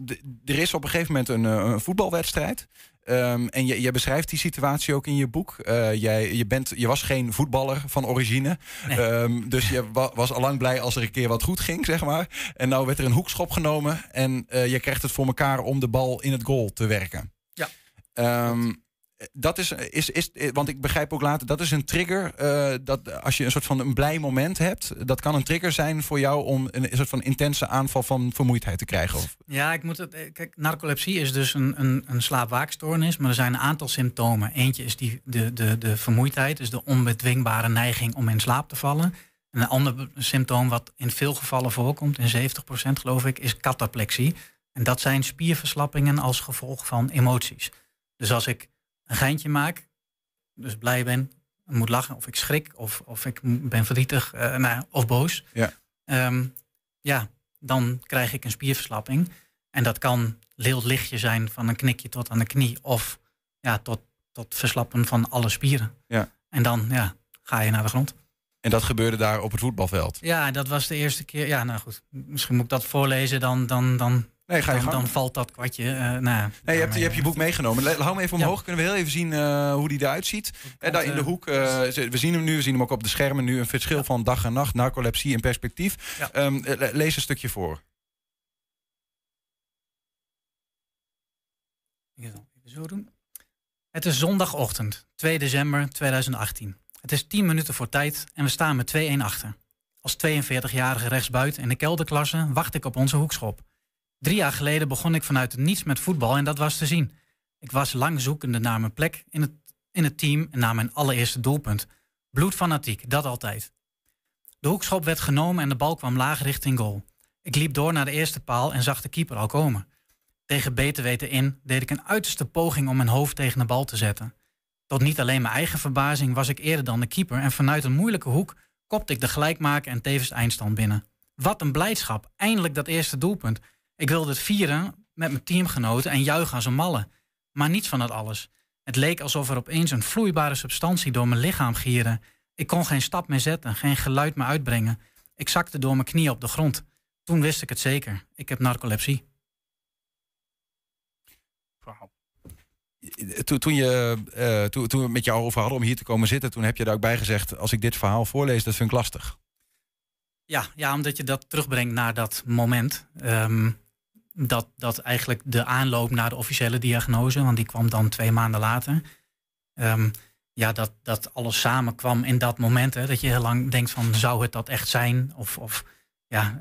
er is op een gegeven moment een, eh, een voetbalwedstrijd. Ehm, en je, jij beschrijft die situatie ook in je boek. Jij, je, bent, je was geen voetballer van origine. Dus je wa- was allang blij als er een keer wat goed ging, zeg maar. En nou werd er een hoekschop genomen. En je krijgt het voor elkaar om de bal in het goal te werken. Ja. Dat is, is, is, want ik begrijp ook later, dat is een trigger. eh, dat als je een soort van een blij moment hebt, dat kan een trigger zijn voor jou om een, soort van intense aanval van vermoeidheid te krijgen. Of, Ja, ik moet het. eh, Kijk, narcolepsie is dus een, een, een slaapwaakstoornis, maar er zijn een aantal symptomen. Eentje is die, de, de, de vermoeidheid, dus de onbedwingbare neiging om in slaap te vallen. En een ander symptoom wat in veel gevallen voorkomt, in 70% geloof ik, is cataplexie. En dat zijn spierverslappingen als gevolg van emoties. Dus als ik een geintje maak, dus blij ben, moet lachen, of ik schrik, of, of ik ben verdrietig eh, nou, of boos. Ja. Ehm, ja, dan krijg ik een spierverslapping. En dat kan heel lichtje zijn van een knikje tot aan de knie. Of ja, tot, tot verslappen van alle spieren. Ja. En dan ja, ga je naar de grond. en dat gebeurde daar op het voetbalveld. Ja, dat was de eerste keer. Ja, nou goed. Misschien moet ik dat voorlezen. Dan, dan, dan, Nee, ga je dan, dan valt dat kwartje. eh, nou, Nee, je hebt, je hebt je boek meegenomen. Le- Hou hem even omhoog. Kunnen we heel even zien eh, hoe die eruit ziet. En daar in de eh, hoek, eh, we zien hem nu, we zien hem ook op de schermen nu. Een verschil van dag en nacht, narcolepsie in perspectief. Ehm, le- lees een stukje voor. Even zo doen. Het is zondagochtend, 2 december 2018. Het is 10 minuten voor tijd en we staan met 2-1 achter. Als 42-jarige rechtsbuiten in de kelderklasse wacht ik op onze hoekschop. Drie jaar geleden begon ik vanuit het niets met voetbal en dat was te zien. Ik was lang zoekende naar mijn plek in het, in het team en naar mijn allereerste doelpunt. Bloedfanatiek, dat altijd. De hoekschop werd genomen en de bal kwam laag richting goal. Ik liep door naar de eerste paal en zag de keeper al komen. Tegen beter weten in deed ik een uiterste poging om mijn hoofd tegen de bal te zetten. Tot niet alleen mijn eigen verbazing was ik eerder dan de keeper en vanuit een moeilijke hoek kopte ik de gelijkmaker en tevens eindstand binnen. Wat een blijdschap, eindelijk dat eerste doelpunt. Ik wilde het vieren met mijn teamgenoten en juichen als een malle. Maar niets van dat alles. Het leek alsof er opeens een vloeibare substantie door mijn lichaam gierde. Ik kon geen stap meer zetten, geen geluid meer uitbrengen. Ik zakte door mijn knieën op de grond. toen wist ik het zeker. Ik heb narcolepsie. Toen, toen, je, eh, toen, toen we met jou over hadden om hier te komen zitten, toen heb je daar ook bij gezegd: als ik dit verhaal voorlees, dat vind ik lastig. Ja, ja omdat je dat terugbrengt naar dat moment. Ehm, dat, dat eigenlijk de aanloop naar de officiële diagnose, want die kwam dan twee maanden later. Ehm, ja, dat, dat alles samenkwam in dat moment. Hè, dat je heel lang denkt van, zou het dat echt zijn? Of, of ja,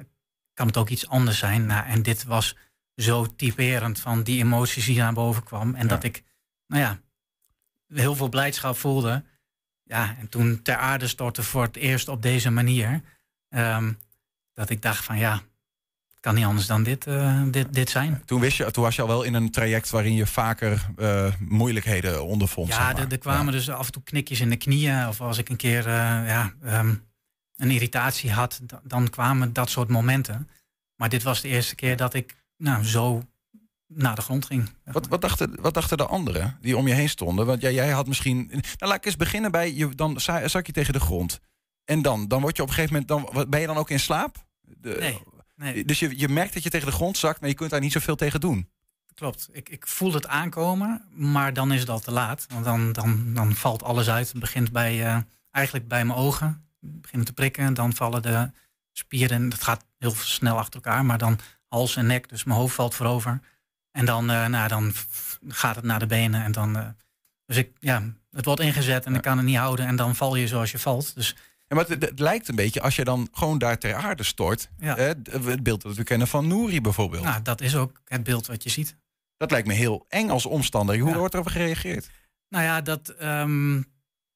kan het ook iets anders zijn? Nou, en dit was zo typerend van die emoties die naar boven kwam. En dat ik, nou ja, heel veel blijdschap voelde. Ja, en toen ter aarde stortte voor het eerst op deze manier. ehm, dat ik dacht van ja, kan niet anders dan dit, eh, dit, dit zijn. Toen, wist je, toen was je al wel in een traject waarin je vaker eh, moeilijkheden ondervond. zeg Ja, maar. er, kwamen dus af en toe knikjes in de knieën. Of als ik een keer eh, ja, ehm, een irritatie had, da- dan kwamen dat soort momenten. Maar dit was de eerste keer dat ik nou, zo naar de grond ging. Wat, wat, dachten, wat dachten de anderen die om je heen stonden? Want jij, jij had misschien. Nou, laat ik eens beginnen bij. Je, dan za- zak je tegen de grond. En dan, dan word je op een gegeven moment. Dan, ben je dan ook in slaap? De- Nee, nee. Dus je, je merkt dat je tegen de grond zakt, maar je kunt daar niet zoveel tegen doen. Klopt. Ik, ik voel het aankomen, maar dan is het al te laat. Want dan, dan, dan valt alles uit. Het begint bij, eh, eigenlijk bij mijn ogen. Beginnen te prikken. Dan vallen de spieren. Dat gaat heel snel achter elkaar. Maar dan hals en nek. Dus mijn hoofd valt voorover. En dan, eh, nou, dan gaat het naar de benen. En dan, eh, dus ik, ja, het wordt ingezet en ik kan het niet houden. En dan val je zoals je valt. Dus En maar het, het lijkt een beetje als je dan gewoon daar ter aarde stort. Ja. Het beeld dat we kennen van Nouri bijvoorbeeld. nou, dat is ook het beeld wat je ziet. Dat lijkt me heel eng als omstander. Hoe wordt erop gereageerd? Nou ja, dat. ehm,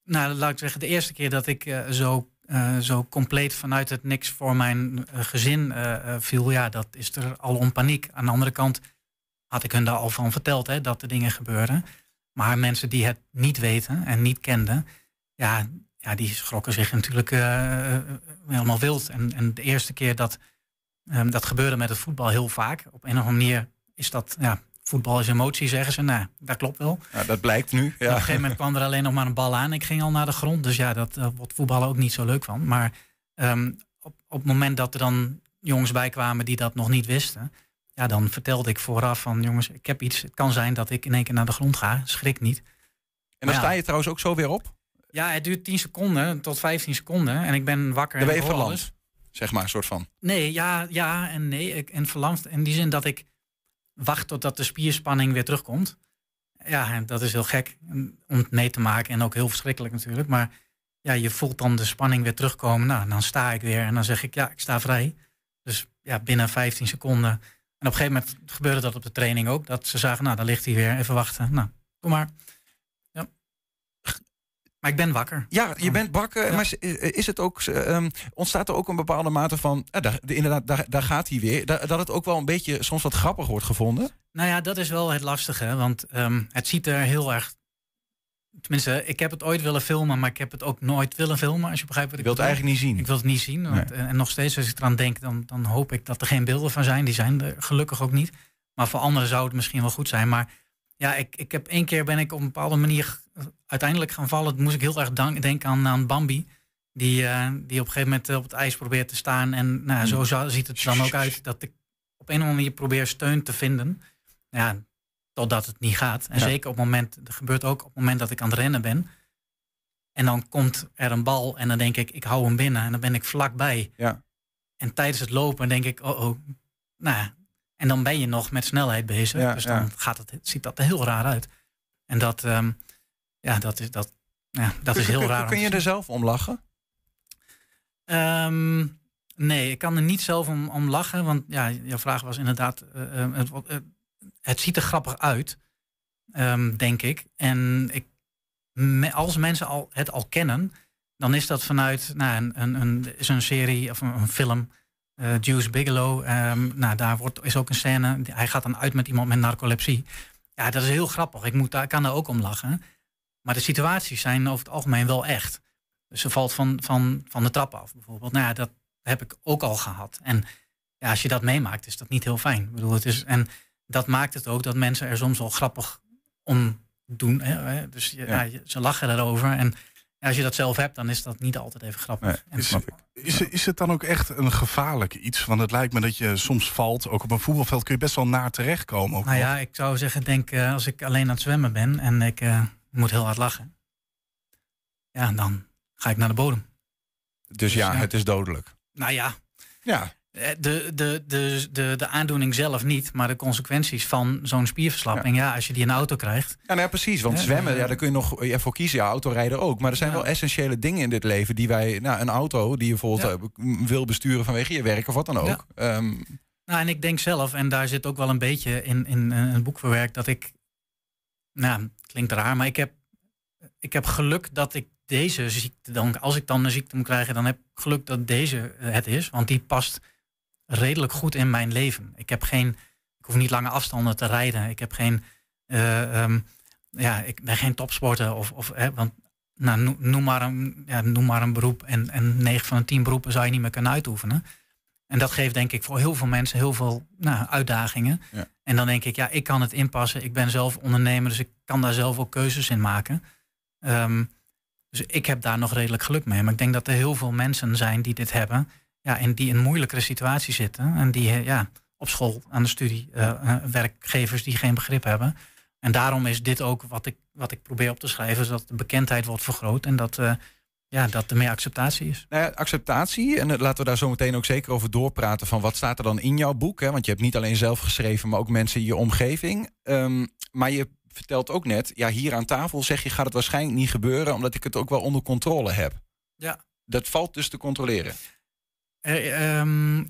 nou, laat ik zeggen, de eerste keer dat ik eh, zo, eh, zo compleet vanuit het niks voor mijn eh, gezin viel, ja, dat is er al om paniek. Aan de andere kant had ik hun daar al van verteld hè, dat er dingen gebeuren. Maar mensen die het niet weten en niet kenden, ja, ja die schrokken zich natuurlijk eh, eh, helemaal wild. En, en de eerste keer dat ehm, dat gebeurde met het voetbal heel vaak. Op een of andere manier is dat, ja, voetbal is emotie, zeggen ze. Nou, dat klopt wel. Ja, dat blijkt nu. En Op een gegeven moment kwam er alleen nog maar een bal aan. Ik ging al naar de grond. Dus ja, dat uh, wordt voetballen ook niet zo leuk van. Maar um, op, op het moment dat er dan jongens bij kwamen die dat nog niet wisten. Ja, dan vertelde ik vooraf van jongens, ik heb iets. Het kan zijn dat ik in één keer naar de grond ga. Schrik niet. En dan sta je trouwens ook zo weer op. Ja, het duurt 10 seconden tot 15 seconden. En ik ben wakker. Dan ben je en verlamd. alles. Zeg maar, een soort van. Nee, ja, ja en nee. Ik, en verlamd in die zin dat ik wacht totdat de spierspanning weer terugkomt. Ja, en dat is heel gek om het mee te maken en ook heel verschrikkelijk natuurlijk. Maar ja, je voelt dan de spanning weer terugkomen. Nou, dan sta ik weer en dan zeg ik ja, ik sta vrij. Dus ja, binnen 15 seconden. En op een gegeven moment gebeurde dat op de training ook. Dat ze zagen, nou, daar ligt hij weer, even wachten. Nou, kom maar. Ja. Maar ik ben wakker. Ja, je bent bakken. Maar is- is het ook, ehm, ontstaat er ook een bepaalde mate van. eh, daar, de- inderdaad, daar, daar gaat hij weer. Da- dat het ook wel een beetje soms wat grappig wordt gevonden. Nou ja, dat is wel het lastige. Want ehm, het ziet er heel erg. Tenminste, ik heb het ooit willen filmen, maar ik heb het ook nooit willen filmen. Als je begrijpt wat Je ik wilt het eigenlijk niet zien. Ik wil het niet zien. Want, en nog steeds, als ik eraan denk, dan, dan hoop ik dat er geen beelden van zijn. Die zijn er gelukkig ook niet. Maar voor anderen zou het misschien wel goed zijn. Maar ja, ik, ik heb één keer ben ik op een bepaalde manier uiteindelijk gaan vallen. Toen moest ik heel erg dank- denken aan, aan Bambi. Die, eh, die op een gegeven moment eh, op het ijs probeert te staan. En nou, zo zo ziet het er dan ook uit. Dat ik op een of andere manier probeer steun te vinden. Ja, totdat het niet gaat. En Ja. zeker op het moment, dat gebeurt ook op het moment dat ik aan het rennen ben. En dan komt er een bal en dan denk ik, ik hou hem binnen. En dan ben ik vlakbij. Ja. En tijdens het lopen denk ik, oh oh. Nou. En dan ben je nog met snelheid bezig. Ja, dus dan ja. gaat het, ziet dat er heel raar uit. En dat, ehm, ja, dat is, dat, ja, dat is heel kun, raar. Kun je er zelf om lachen? Ehm, nee, ik kan er niet zelf om, om lachen. Want ja, jouw vraag was inderdaad... eh, eh, het, eh, het ziet er grappig uit, ehm, denk ik. En ik, me- als mensen al, het al kennen... dan is dat vanuit nou, een, een, een, is een serie of een, een film... eh Juice Bigelow, ehm, nou, daar wordt, is ook een scène. Hij gaat dan uit met iemand met narcolepsie. Ja, dat is heel grappig. Ik moet daar, kan daar ook om lachen. Maar de situaties zijn over het algemeen wel echt. Dus ze valt van, van, van de trap af bijvoorbeeld. Nou ja, dat heb ik ook al gehad. En ja, als je dat meemaakt, is dat niet heel fijn. Ik bedoel, het is, en dat maakt het ook dat mensen er soms wel grappig om doen. Hè? Dus Ja. ja, ze lachen erover. En Ja, als je dat zelf hebt, dan is dat niet altijd even grappig. En- Is, is, is het dan ook echt een gevaarlijk iets? Want het lijkt me dat je soms valt. Ook op een voetbalveld kun je best wel naar terechtkomen. Ook nou ja, ik zou zeggen, denk eh, als ik alleen aan het zwemmen ben en ik eh, moet heel hard lachen. Ja, dan ga ik naar de bodem. Dus ja, het is dodelijk. Nou ja. Ja. Eh, De, de, de, de, de aandoening zelf niet, maar de consequenties van zo'n spierverslapping. Ja. als je die in de auto krijgt. Ja, nou ja, precies. Want Ja, zwemmen, ja, daar kun je nog ja, voor kiezen. Ja, autorijden ook. Maar er zijn wel essentiële dingen in dit leven die wij... Nou, een auto die je bijvoorbeeld eh, wil besturen vanwege je werk of wat dan ook. Ehm, Nou, en ik denk zelf, en daar zit ook wel een beetje in, in eh, een boek verwerkt, dat ik. Nou, klinkt raar, maar ik heb, ik heb geluk dat ik deze ziekte dan, als ik dan een ziekte moet krijgen, dan heb ik geluk dat deze eh, het is, want die past redelijk goed in mijn leven. Ik heb geen, ik hoef niet lange afstanden te rijden. Ik heb geen, eh, ehm, ja, ik ben geen topsporter of, of hè, want nou, noem, maar een, ja, noem maar een beroep en, en 9 van de 10 beroepen zou je niet meer kunnen uitoefenen. En dat geeft denk ik voor heel veel mensen heel veel nou, uitdagingen. Ja. En dan denk ik, ja, ik kan het inpassen. Ik ben zelf ondernemer, dus ik kan daar zelf ook keuzes in maken. Ehm, dus ik heb daar nog redelijk geluk mee. Maar ik denk dat er heel veel mensen zijn die dit hebben. Ja, en die in een moeilijkere situatie zitten. En die eh, ja, op school, aan de studie, eh, eh, werkgevers die geen begrip hebben. En daarom is dit ook wat ik, wat ik probeer op te schrijven. Dat de bekendheid wordt vergroot en dat, ja, dat er meer acceptatie is. Nou ja, acceptatie. En laten we daar zo meteen ook zeker over doorpraten. Van wat staat er dan in jouw boek? Hè? Want je hebt niet alleen zelf geschreven, maar ook mensen in je omgeving. Ehm, maar je vertelt ook net, ja, hier aan tafel zeg je gaat het waarschijnlijk niet gebeuren, omdat ik het ook wel onder controle heb. Ja. Dat valt dus te controleren. Eh, ehm,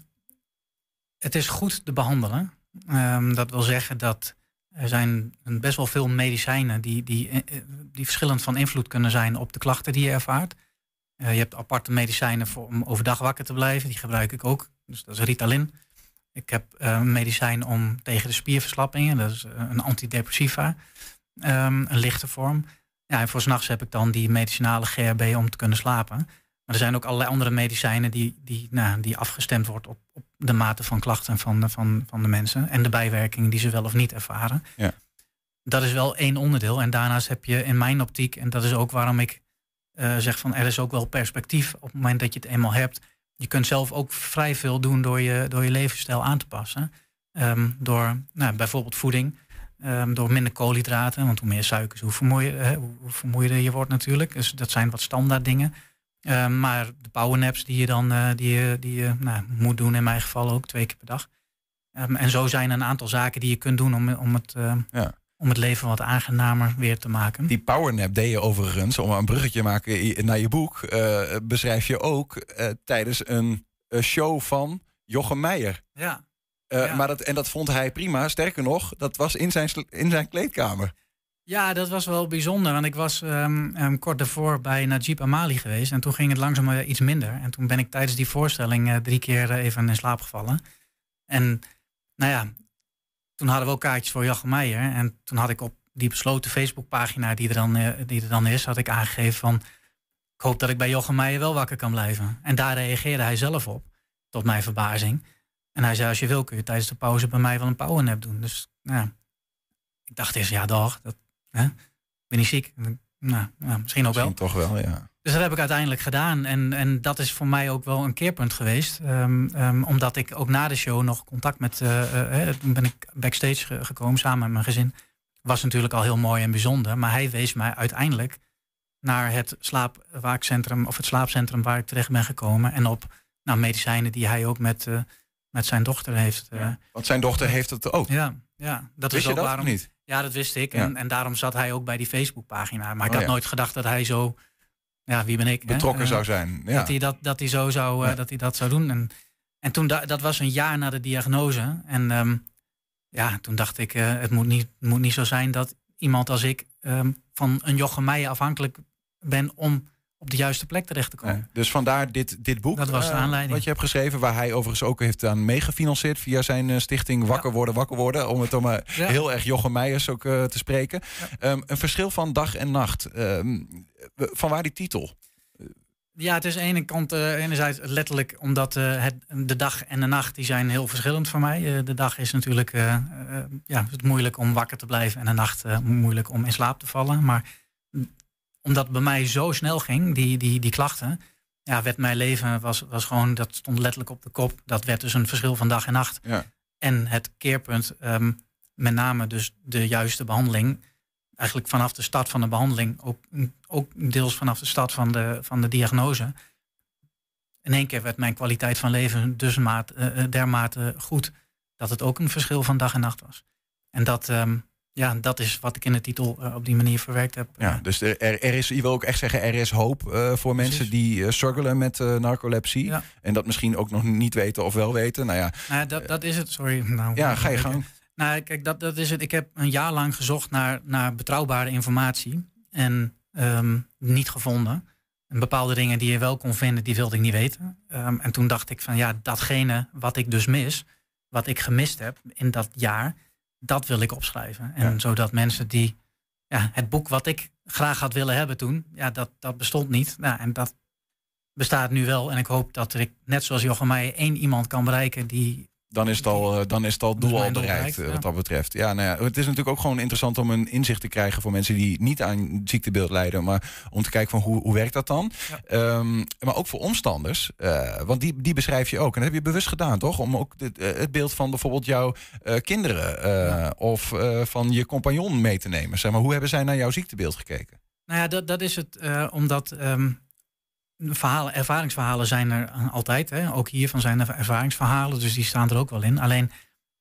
het is goed te behandelen. Ehm, dat wil zeggen dat er zijn best wel veel medicijnen die, die, eh, eh, die verschillend van invloed kunnen zijn op de klachten die je ervaart. Je hebt aparte medicijnen voor, om overdag wakker te blijven. Die gebruik ik ook. Dus dat is Ritalin. Ik heb een medicijn om tegen de spierverslappingen. Dat is een antidepressiva. Ehm, een lichte vorm. Ja, en voor s'nachts heb ik dan die medicinale GHB om te kunnen slapen. Maar er zijn ook allerlei andere medicijnen die, die, nou, die afgestemd wordt op, op de mate van klachten van, de- van, van de mensen. En de bijwerkingen die ze wel of niet ervaren. Ja. Dat is wel één onderdeel. En daarnaast heb je in mijn optiek, en dat is ook waarom ik eh, zeg van er is ook wel perspectief op het moment dat je het eenmaal hebt. Je kunt zelf ook vrij veel doen door je, door je levensstijl aan te passen. Ehm, door nou, bijvoorbeeld voeding, ehm, door minder koolhydraten. Want hoe meer suikers, hoe, hoe hoe vermoeider je wordt natuurlijk. Dus dat zijn wat standaard dingen. Ehm, maar de powernaps die je dan eh, die je, die je, nou, moet doen, in mijn geval ook twee keer per dag. Ehm, en zo zijn er een aantal zaken die je kunt doen om, om, het, eh, om het leven wat aangenamer weer te maken. Die powernap deed je overigens, om een bruggetje te maken naar je boek, eh, beschrijf je ook eh, tijdens een eh, show van Jochem Meijer. Ja. Eh, Ja. maar dat, en dat vond hij prima. Sterker nog, dat was in zijn, in zijn kleedkamer. Ja, dat was wel bijzonder. Want ik was ehm, ehm, kort daarvoor bij Najib Amali geweest. En toen ging het langzaam eh, iets minder. En toen ben ik tijdens die voorstelling eh, drie keer eh, even in slaap gevallen. En nou ja, toen hadden we ook kaartjes voor Jochem Meijer. En toen had ik op die besloten Facebookpagina die er dan, die er dan is, had ik aangegeven van... Ik hoop dat ik bij Jochem Meijer wel wakker kan blijven. En daar reageerde hij zelf op, tot mijn verbazing. En hij zei, als je wil kun je tijdens de pauze bij mij wel een powernap doen. Dus nou, ik dacht eerst, ja dag, dat, hè? ik ben niet ziek. Nou, ja, misschien ook wel. Misschien toch wel, ja. Dus dat heb ik uiteindelijk gedaan. En, en dat is voor mij ook wel een keerpunt geweest. Ehm, ehm, omdat ik ook na de show nog contact met... toen ben ik backstage ge- gekomen samen met mijn gezin. Was natuurlijk al heel mooi en bijzonder. Maar hij wees mij uiteindelijk naar het slaapwaakcentrum... of het slaapcentrum waar ik terecht ben gekomen. En op nou, medicijnen die hij ook met, met zijn dochter heeft. eh, Want zijn dochter heeft het ook. ja, ja, dat Wist is ook dat waarom. niet? Ja, dat wist ik. Ja. En, en daarom zat hij ook bij die Facebookpagina. Maar ik Oh, had ja. nooit gedacht dat hij zo. Ja, wie ben ik? Betrokken Eh, zou zijn, ja. Dat, hij dat, dat, hij zo zou, eh, dat hij dat zou doen. En, en toen da- dat was een jaar na de diagnose. En ehm, ja, toen dacht ik, eh, het moet niet, moet niet zo zijn dat iemand als ik ehm, van een Jochem Meijer afhankelijk ben om op de juiste plek terecht te komen. Dus vandaar dit, dit boek. Dat was de eh, aanleiding. wat je hebt geschreven, waar hij overigens ook heeft aan meegefinancierd via zijn eh, stichting Wakker worden, Wakker worden. Om het om Ja. heel erg Jochem Meijers ook eh, te spreken. Ehm, een verschil van dag en nacht. Ehm, van waar die titel? Ja, het is aan de ene kant enerzijds letterlijk omdat het, de dag en de nacht die zijn heel verschillend voor mij. De dag is natuurlijk ja, het moeilijk om wakker te blijven en de nacht moeilijk om in slaap te vallen. Maar omdat het bij mij zo snel ging, die, die, die klachten, ja, werd mijn leven was, was gewoon, dat stond letterlijk op de kop. Dat werd dus een verschil van dag en nacht. Ja. En het keerpunt, ehm, met name dus de juiste behandeling. Eigenlijk vanaf de start van de behandeling, ook, ook deels vanaf de start van de, van de diagnose. In één keer werd mijn kwaliteit van leven dus maat, eh, eh, dermate goed dat het ook een verschil van dag en nacht was. En dat, ehm, ja, dat is wat ik in de titel eh, op die manier verwerkt heb. Ja, dus er, er is, je wil ook echt zeggen, er is hoop eh, voor mensen die uh, struggelen met narcolepsie. En dat misschien ook nog niet weten of wel weten. Nou ja, nou, dat, dat is het, sorry. Nou, ja, ga je gang. Nou, kijk, dat, dat is het. Ik heb een jaar lang gezocht naar, naar betrouwbare informatie. En ehm, niet gevonden. En bepaalde dingen die je wel kon vinden, die wilde ik niet weten. Um, en toen dacht ik van ja, datgene wat ik dus mis, wat ik gemist heb in dat jaar, dat wil ik opschrijven. En zodat mensen die ja, het boek wat ik graag had willen hebben toen, ja, dat, dat bestond niet. Nou, en dat bestaat nu wel. En ik hoop dat ik, net zoals Jochem mij, één iemand kan bereiken die dan is het al, eh, dan is het al doel al bereikt, eh, wat dat betreft. Ja, nou ja, het is natuurlijk ook gewoon interessant om een inzicht te krijgen voor mensen die niet aan ziektebeeld lijden, maar om te kijken van hoe, hoe werkt dat dan. Um, maar ook voor omstanders, uh, want die, die beschrijf je ook. En dat heb je bewust gedaan, toch? Om ook dit, het beeld van bijvoorbeeld jouw uh, kinderen ja. of van je compagnon mee te nemen. Zeg maar, hoe hebben zij naar jouw ziektebeeld gekeken? Nou ja, dat, dat is het, omdat. Um verhalen, ervaringsverhalen zijn er altijd. Hè. Ook hiervan zijn er ervaringsverhalen, dus die staan er ook wel in. Alleen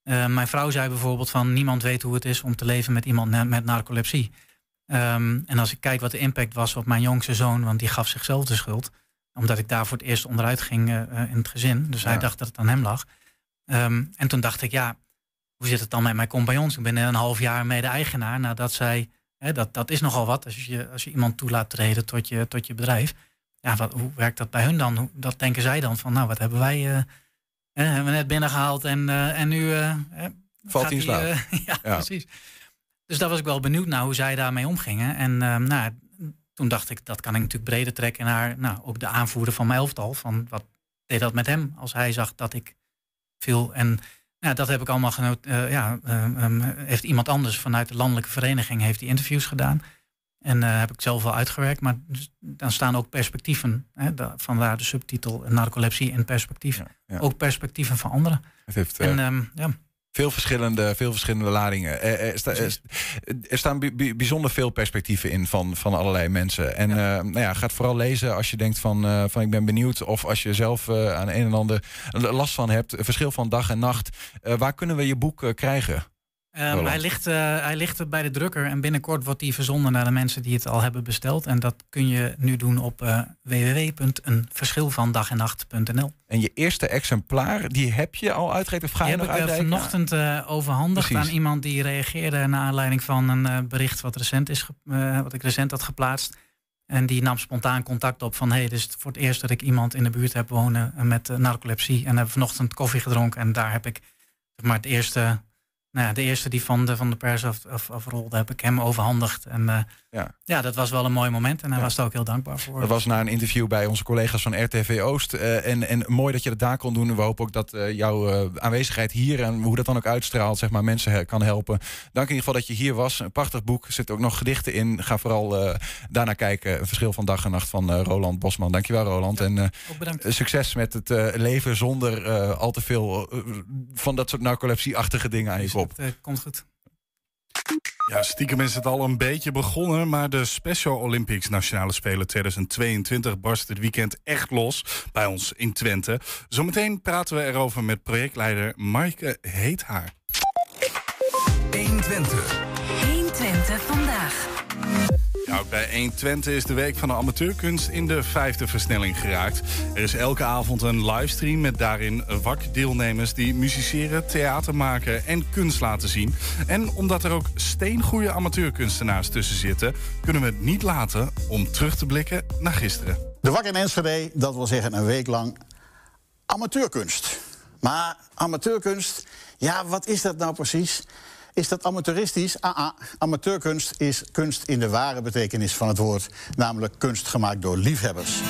uh, mijn vrouw zei bijvoorbeeld van niemand weet hoe het is om te leven met iemand met narcolepsie. Um, en als ik kijk wat de impact was op mijn jongste zoon, want die gaf zichzelf de schuld. Omdat ik daar voor het eerst onderuit ging uh, in het gezin. Dus ja. hij dacht dat het aan hem lag. Um, en toen dacht ik, ja, hoe zit het dan met mijn compagnons? Ik ben een half jaar mede-eigenaar nadat zij. Hè, dat, dat is nogal wat als je, als je iemand toelaat treden tot je, tot je bedrijf ja, wat, hoe werkt dat bij hun dan? Hoe, dat denken zij dan van, nou, wat hebben wij uh, hebben we net binnengehaald en, uh, en nu... Uh, Valt hij in slaap. ja, ja, precies. Dus daar was ik wel benieuwd naar hoe zij daarmee omgingen. En nou, toen dacht ik, dat kan ik natuurlijk breder trekken naar nou, ook de aanvoerder van mijn elftal. Van wat deed dat met hem als hij zag dat ik viel. En nou, dat heb ik allemaal genoot. ja, um, heeft iemand anders vanuit de landelijke vereniging heeft die interviews gedaan. En uh, heb ik zelf wel uitgewerkt. Maar dan staan ook perspectieven. Hè, vandaar de subtitel Narcolepsie. Ja, ja. Ook perspectieven van anderen. Het heeft, en, um, ja. Veel verschillende, veel verschillende ladingen. Er, er, sta, staan bijzonder veel perspectieven in van, van allerlei mensen. En ja. Uh, nou ja, ga het vooral lezen als je denkt van, uh, van ik ben benieuwd. Of als je zelf uh, aan een en ander last van hebt. Verschil van dag en nacht. waar kunnen we je boek krijgen? Um, hij, ligt, uh, hij ligt bij de drukker en binnenkort wordt die verzonden naar de mensen die het al hebben besteld. En dat kun je nu doen op uh, www.eenverschilvandagennacht.nl. En je eerste exemplaar, die heb je al uitgegeven of ga je die nog heb ik vanochtend uh, overhandigd Precies. aan iemand die reageerde naar aanleiding van een bericht wat, recent is, wat ik recent had geplaatst. En die nam spontaan contact op van... hé, hey, dit is voor het eerst dat ik iemand in de buurt heb wonen met narcolepsie. En hebben vanochtend koffie gedronken en daar heb ik maar, het eerste nou ja, de eerste die van de, van de pers af, af, afrolde, heb ik hem overhandigd. En uh, ja. ja, dat was wel een mooi moment en hij ja. was er ook heel dankbaar voor. Dat was na een interview bij onze collega's van RTV Oost. Uh, en, en mooi dat je dat daar kon doen. We hopen ook dat uh, jouw aanwezigheid hier en hoe dat dan ook uitstraalt, zeg maar, mensen kan helpen. Dank in ieder geval dat je hier was. Een prachtig boek. Er zitten ook nog gedichten in. Ga vooral daarnaar kijken. Een verschil van dag en nacht van Roland Bosman. Dankjewel, Roland. Ja, en bedankt. succes met het leven zonder al te veel van dat soort narcolepsie-achtige dingen aan je Het, komt goed. Ja, stiekem is het al een beetje begonnen, maar de Special Olympics Nationale Spelen 2022 barst dit weekend echt los bij ons in Twente. Zometeen praten we erover met projectleider Maaike Heethaar. 120. 120 vandaag. Ook bij 120 is de week van de amateurkunst in de vijfde versnelling geraakt. Er is elke avond een livestream met daarin vakdeelnemers die musiceren, theater maken en kunst laten zien. En omdat er ook steengoede amateurkunstenaars tussen zitten, kunnen we het niet laten om terug te blikken naar gisteren. De Wak in Enschede, dat wil zeggen een week lang amateurkunst. Maar amateurkunst, ja, wat is dat nou precies? Is dat amateuristisch? Ah, ah, amateurkunst is kunst in de ware betekenis van het woord. Namelijk kunst gemaakt door liefhebbers.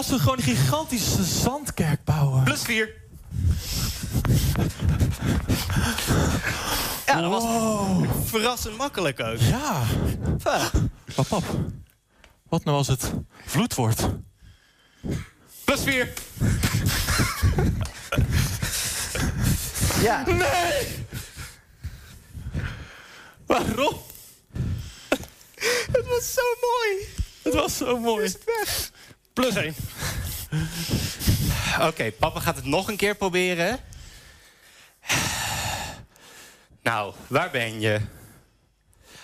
Als we gewoon een gigantische zandkerk bouwen? Plus 4. Ja, dat was verrassend makkelijk ook. Ja. Maar pap, wat nou als het vloed wordt? Plus 4. Ja. Nee! Waarom? Het was zo mooi. Het was zo mooi. Is het weg? Plus 1. Oké, papa gaat het nog een keer proberen. Nou, waar ben je?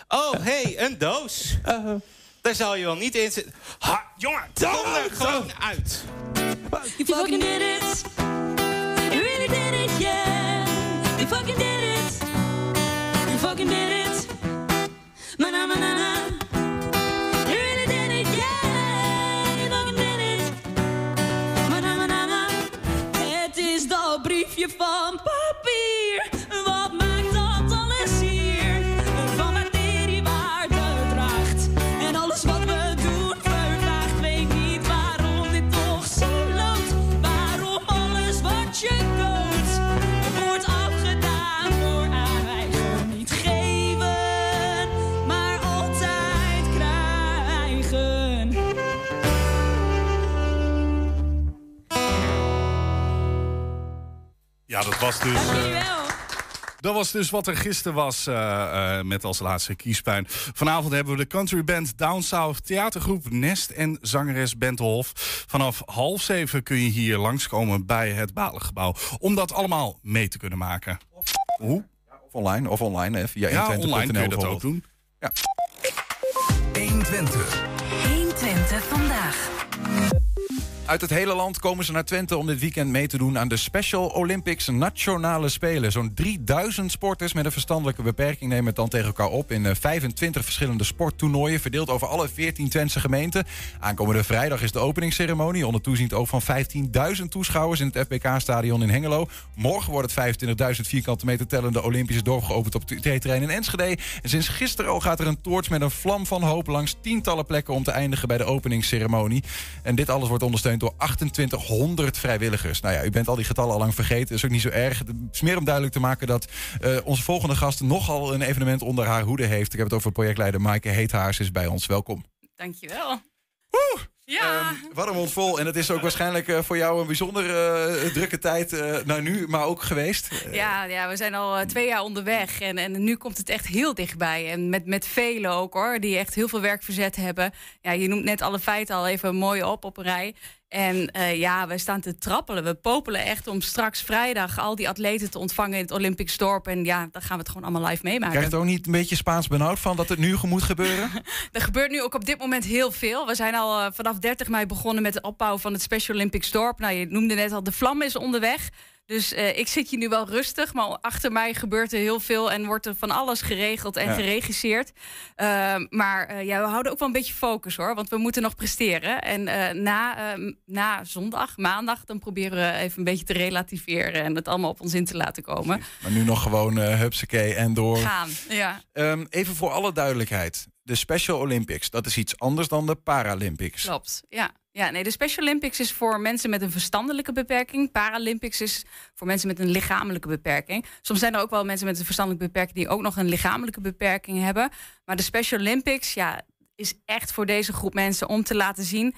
Oh, hey, een doos. Daar zou je wel niet in zitten. Ha, jongen, kom er gewoon uit. You fucking did it. Ja, dat was dus. dat was dus wat er gisteren was eh, eh, met als laatste kiespijn. Vanavond hebben we de country band Down South, theatergroep Nest en zangeres Bentelhof. Vanaf half zeven kun je hier langskomen bij het Balengebouw. Om dat allemaal mee te kunnen maken. Hoe? Of online, of online hè, via Ja, 120.nl online kun je dat ook doen. Ja. 120. 120 vandaag. Uit het hele land komen ze naar Twente om dit weekend mee te doen aan de Special Olympics Nationale Spelen. Zo'n 3000 sporters met een verstandelijke beperking nemen het dan tegen elkaar op in eh, 25 verschillende sporttoernooien, verdeeld over alle 14 Twentse gemeenten. Aankomende vrijdag is de openingsceremonie onder toeziend oog van 15.000 toeschouwers in het FBK-stadion in Hengelo. Morgen wordt het 25.000 vierkante meter tellende Olympische dorp geopend op het T-terrein in Enschede. En sinds gisteren al gaat er een toorts met een vlam van hoop langs tientallen plekken om te eindigen bij de openingsceremonie. En dit alles wordt ondersteund door 2800 vrijwilligers. Nou ja, u bent al die getallen al lang vergeten. Dat is ook niet zo erg. Het is meer om duidelijk te maken dat eh, onze volgende gast nogal een evenement onder haar hoede heeft. Ik heb het over projectleider Maaike Heethaars is bij ons. Welkom. Dankjewel. Ja. Ehm, Wat een mond vol. En het is ook waarschijnlijk eh, voor jou een bijzonder eh, drukke tijd. eh nou, nu, maar ook geweest. Ja, ja, we zijn al twee jaar onderweg en, en nu komt het echt heel dichtbij. En met, met velen ook hoor, die echt heel veel werk verzet hebben. Ja, je noemt net alle feiten al even mooi op op een rij. En eh, ja, wij staan te trappelen. We popelen echt om straks vrijdag al die atleten te ontvangen in het Olympisch dorp. En ja, dan gaan we het gewoon allemaal live meemaken. Krijg je het ook niet een beetje Spaans benauwd van dat het nu moet gebeuren? Er gebeurt nu ook op dit moment heel veel. We zijn al eh, vanaf 30 mei begonnen met het opbouwen van het Special Olympics dorp. Nou, je noemde net al, de vlam is onderweg. Dus eh, ik zit hier nu wel rustig, maar achter mij gebeurt er heel veel en wordt er van alles geregeld en Ja. geregisseerd. Ehm, maar eh, ja, we houden ook wel een beetje focus hoor, want we moeten nog presteren. En eh, na, eh, na zondag, maandag, dan proberen we even een beetje te relativeren en het allemaal op ons in te laten komen. Maar nu nog gewoon eh hupsakee en door. Gaan, ja. Ehm, even voor alle duidelijkheid. De Special Olympics, dat is iets anders dan de Paralympics. Klopt, ja. Ja, nee, de Special Olympics is voor mensen met een verstandelijke beperking. Paralympics is voor mensen met een lichamelijke beperking. Soms zijn er ook wel mensen met een verstandelijke beperking die ook nog een lichamelijke beperking hebben. Maar de Special Olympics, ja, is echt voor deze groep mensen om te laten zien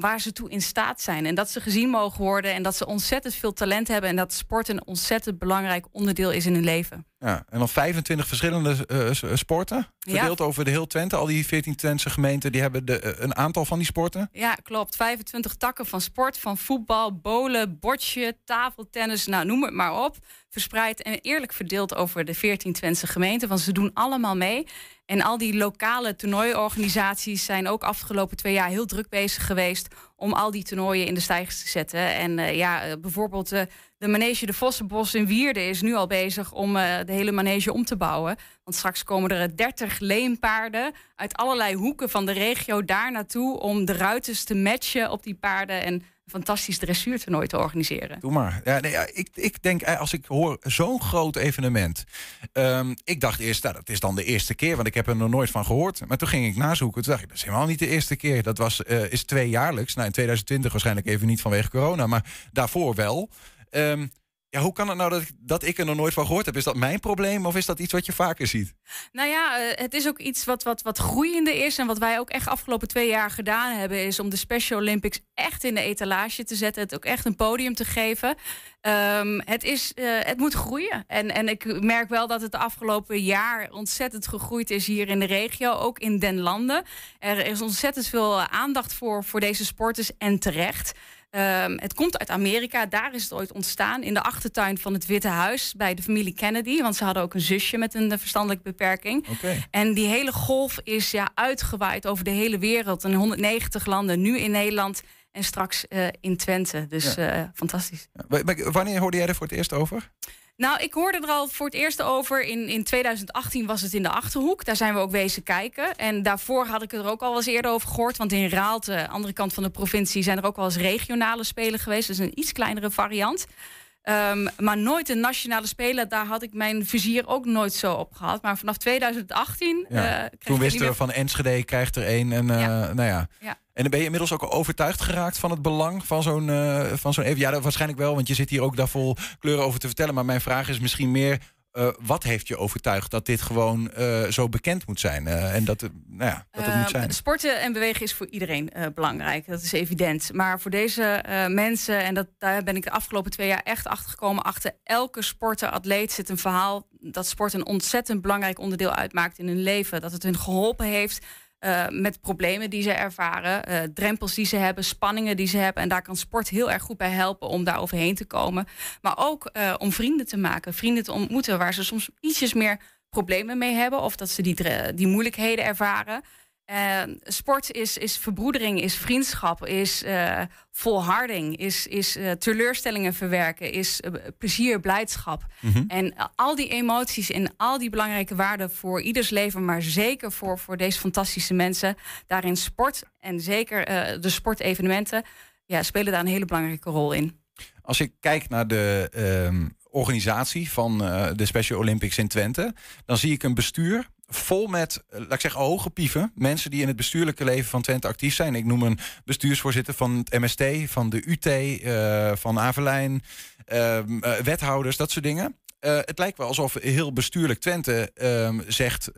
waar ze toe in staat zijn. En dat ze gezien mogen worden en dat ze ontzettend veel talent hebben en dat sport een ontzettend belangrijk onderdeel is in hun leven. Ja, en dan 25 verschillende eh, s- sporten. Verdeeld over de heel Twente. Al die 14 Twentse gemeenten die hebben de, eh, een aantal van die sporten. Ja, klopt. 25 takken van sport, van voetbal, bowlen, bordje, tafeltennis, nou noem het maar op. Verspreid en eerlijk verdeeld over de 14 Twentse gemeenten, want ze doen allemaal mee. En al die lokale toernooiorganisaties zijn ook afgelopen twee jaar heel druk bezig geweest om al die toernooien in de stijgers te zetten. En eh, ja, eh, bijvoorbeeld eh, de manege de Vossenbos in Wierden is nu al bezig om de hele manege om te bouwen. Want straks komen er 30 leenpaarden uit allerlei hoeken van de regio daar naartoe om de ruiters te matchen op die paarden en fantastisch dressuurtoernooi te organiseren. Doe maar. Ja, nee, ik, ik denk, eh, als ik hoor zo'n groot evenement. ehm, ik dacht eerst, nou, dat is dan de eerste keer, want ik heb er nog nooit van gehoord. Maar toen ging ik nazoeken. Toen dacht ik, dat is helemaal niet de eerste keer. Dat was, eh, is tweejaarlijks. Nou, in 2020 waarschijnlijk even niet vanwege corona, maar daarvoor wel. Ehm, ja, hoe kan het nou dat ik, dat ik er nog nooit van gehoord heb? Is dat mijn probleem of is dat iets wat je vaker ziet? Nou ja, eh, het is ook iets wat, wat, wat groeiende is. En wat wij ook echt afgelopen twee jaar gedaan hebben, is om de Special Olympics echt in de etalage te zetten. Het ook echt een podium te geven. Ehm, het, is, eh, het moet groeien. En, en ik merk wel dat het de afgelopen jaar ontzettend gegroeid is hier in de regio, ook in den landen. Er is ontzettend veel aandacht voor, voor deze sporters en terecht. Ehm, het komt uit Amerika, daar is het ooit ontstaan. In de achtertuin van het Witte Huis bij de familie Kennedy. Want ze hadden ook een zusje met een eh, verstandelijke beperking. En die hele golf is ja, uitgewaaid over de hele wereld. In 190 landen, nu in Nederland en straks eh, in Twente. Dus Ja. eh, fantastisch. W- Wanneer hoorde jij er voor het eerst over? Nou, ik hoorde er al voor het eerst over. In, in 2018 was het in de Achterhoek. Daar zijn we ook wezen kijken. En daarvoor had ik er ook al eens eerder over gehoord. Want in Raalte, andere kant van de provincie... zijn er ook wel eens regionale spelen geweest. Dus een iets kleinere variant. Ehm, maar nooit een nationale spelen. Daar had ik mijn vizier ook nooit zo op gehad. Maar vanaf 2018... Ja. eh, Toen wisten we van Enschede krijgt er één. En, eh, nou ja. Ja. En dan ben je inmiddels ook overtuigd geraakt van het belang van zo'n eh, van zo'n even. Ja, dat waarschijnlijk wel, want je zit hier ook daar vol kleuren over te vertellen. Maar mijn vraag is misschien meer. Eh, wat heeft je overtuigd dat dit gewoon eh, zo bekend moet zijn? eh, en dat, nou ja, dat het moet zijn. Sporten en bewegen is voor iedereen belangrijk. Dat is evident. Maar voor deze mensen, en dat, daar ben ik de afgelopen twee jaar echt achter gekomen. Achter elke sporter, atleet zit een verhaal dat sport een ontzettend belangrijk onderdeel uitmaakt in hun leven. Dat het hun geholpen heeft. Eh, met problemen die ze ervaren, eh, drempels die ze hebben, spanningen die ze hebben. En daar kan sport heel erg goed bij helpen om daar overheen te komen. Maar ook eh, om vrienden te maken, vrienden te ontmoeten waar ze soms ietsjes meer problemen mee hebben of dat ze die, die moeilijkheden ervaren. En sport is, is verbroedering, is vriendschap, is eh, volharding, is, is eh, teleurstellingen verwerken, is eh, plezier, blijdschap. Mhm. En eh, al die emoties en al die belangrijke waarden voor ieders leven, maar zeker voor, voor deze fantastische mensen, daarin sport en zeker eh, de sportevenementen, ja, spelen daar een hele belangrijke rol in. Als ik kijk naar de ehm, organisatie van eh, de Special Olympics in Twente, dan zie ik een bestuur vol met, eh, laat ik zeggen, hoge pieven. Mensen die in het bestuurlijke leven van Twente actief zijn. Ik noem een bestuursvoorzitter van het MST, van de UT, eh, van Avelijn, ehm, eh, wethouders, dat soort dingen. Het lijkt wel alsof heel bestuurlijk Twente ehm, zegt: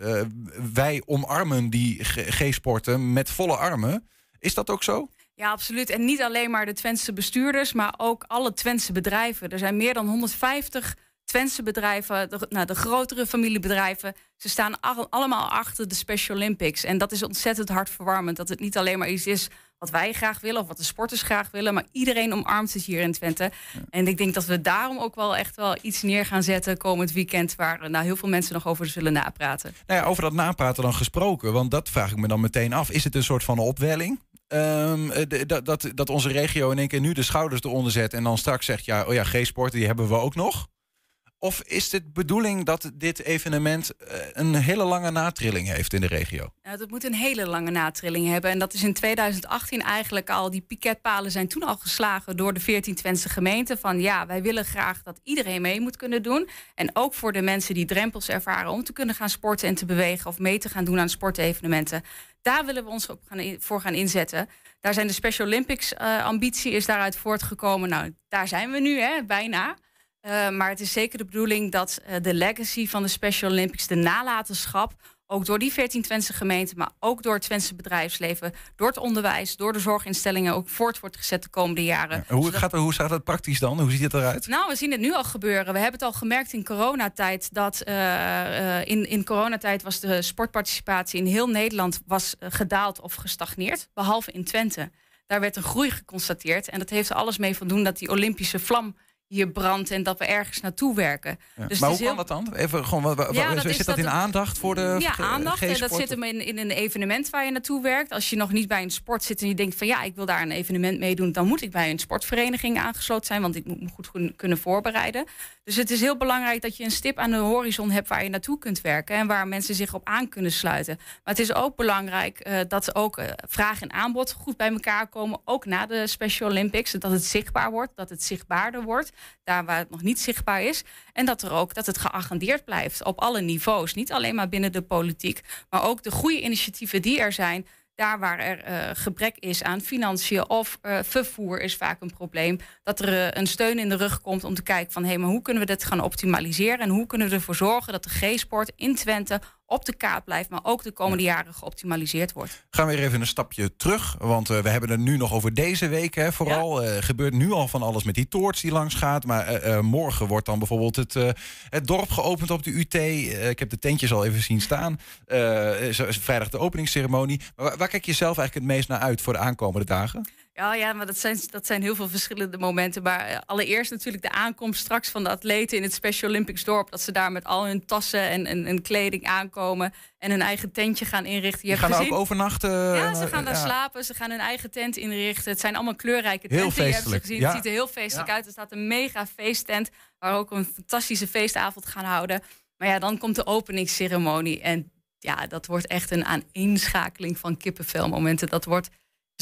wij omarmen die G-sporten met volle armen. Is dat ook zo? Ja, absoluut. En niet alleen maar de Twentse bestuurders, maar ook alle Twentse bedrijven. Er zijn meer dan 150 Twentse bedrijven, de, nou, de grotere familiebedrijven. Ze staan al- allemaal achter de Special Olympics. En dat is ontzettend hartverwarmend. Dat het niet alleen maar iets is wat wij graag willen of wat de sporters graag willen, maar iedereen omarmt het hier in Twente. En ik denk dat we daarom ook wel echt wel iets neer gaan zetten komend weekend, waar eh, nou, heel veel mensen nog over zullen napraten. Nou ja, over dat napraten dan gesproken, want dat vraag ik me dan meteen af. Is het een soort van opwelling? Ehm, eh, dat, dat, dat onze regio in één keer nu de schouders eronder zet en dan straks zegt, ja, oh ja, G-sporten, die hebben we ook nog. Of is het bedoeling dat dit evenement eh, een hele lange natrilling heeft in de regio? Nou, dat moet een hele lange natrilling hebben. En dat is in 2018 eigenlijk al. Die piketpalen zijn toen al geslagen door de 14 Twentse gemeenten. Van ja, wij willen graag dat iedereen mee moet kunnen doen. En ook voor de mensen die drempels ervaren om te kunnen gaan sporten en te bewegen. Of mee te gaan doen aan sportevenementen. Daar willen we ons op gaan voor gaan inzetten. Daar zijn de Special Olympics eh, ambitie is daaruit voortgekomen. Nou, daar zijn we nu, hè, bijna. Uh, maar het is zeker de bedoeling dat uh, de legacy van de Special Olympics, de nalatenschap, ook door die 14 Twentse gemeenten, maar ook door het Twentse bedrijfsleven, door het onderwijs, door de zorginstellingen ook voort wordt gezet de komende jaren. Hoe, Zodat- gaat, hoe staat dat praktisch dan? Hoe ziet het eruit? nou, we zien het nu al gebeuren. We hebben het al gemerkt in coronatijd dat eh, eh, in, in coronatijd was de sportparticipatie in heel Nederland was eh, gedaald of gestagneerd, behalve in Twente. Daar werd een groei geconstateerd en dat heeft er alles mee van doen dat die Olympische vlam hier brandt en dat we ergens naartoe werken. Ja. Dus maar hoe kan dat dan? Even, gewoon, wa- wa- Ja, dat zit dat, dat in het- aandacht voor de Ja, aandacht. En dat zit hem in, in een evenement waar je naartoe werkt. Als je nog niet bij een sport zit en je denkt van ja, ik wil daar een evenement meedoen, dan moet ik bij een sportvereniging aangesloten zijn, want ik moet me goed kun- kunnen voorbereiden. Dus het is heel belangrijk dat je een stip aan de horizon hebt waar je naartoe kunt werken en waar mensen zich op aan kunnen sluiten. Maar het is ook belangrijk eh, dat ook eh, vraag en aanbod goed bij elkaar komen, ook na de Special Olympics, dat het zichtbaar wordt, dat het zichtbaarder wordt, daar waar het nog niet zichtbaar is. En dat er ook dat het geagendeerd blijft op alle niveaus. Niet alleen maar binnen de politiek, maar ook de goede initiatieven die er zijn. Daar waar er eh, gebrek is aan financiën of eh, vervoer is vaak een probleem. Dat er eh, een steun in de rug komt om te kijken van hé, maar hoe kunnen we dit gaan optimaliseren? En hoe kunnen we ervoor zorgen dat de G-sport in Twente op de kaart blijft, maar ook de komende jaren geoptimaliseerd wordt. Gaan we weer even een stapje terug. Want eh, we hebben het nu nog over deze week. Hè, vooral Eh, gebeurt nu al van alles met die toorts die langs gaat. Maar eh, morgen wordt dan bijvoorbeeld het, het dorp geopend op de UT. Ik heb de tentjes al even zien staan. Vrijdag de openingsceremonie. Maar waar, waar kijk je zelf eigenlijk het meest naar uit voor de aankomende dagen? Ja, ja, maar dat zijn, dat zijn heel veel verschillende momenten. Maar eh, allereerst natuurlijk de aankomst straks van de atleten in het Special Olympics dorp. Dat ze daar met al hun tassen en, en, en kleding aankomen en hun eigen tentje gaan inrichten. Je Die hebt gaan daar ook overnachten. Ja, eh, ze gaan daar ja. slapen, ze gaan hun eigen tent inrichten. Het zijn allemaal kleurrijke Heel tenten. Je hebt ze feestelijk, gezien. ja. Het ziet er heel feestelijk Ja. uit. Er staat een mega feesttent waar we ook een fantastische feestavond gaan houden. Maar ja, dan komt de openingsceremonie. En ja, dat wordt echt een aaneenschakeling van kippenvelmomenten. Dat wordt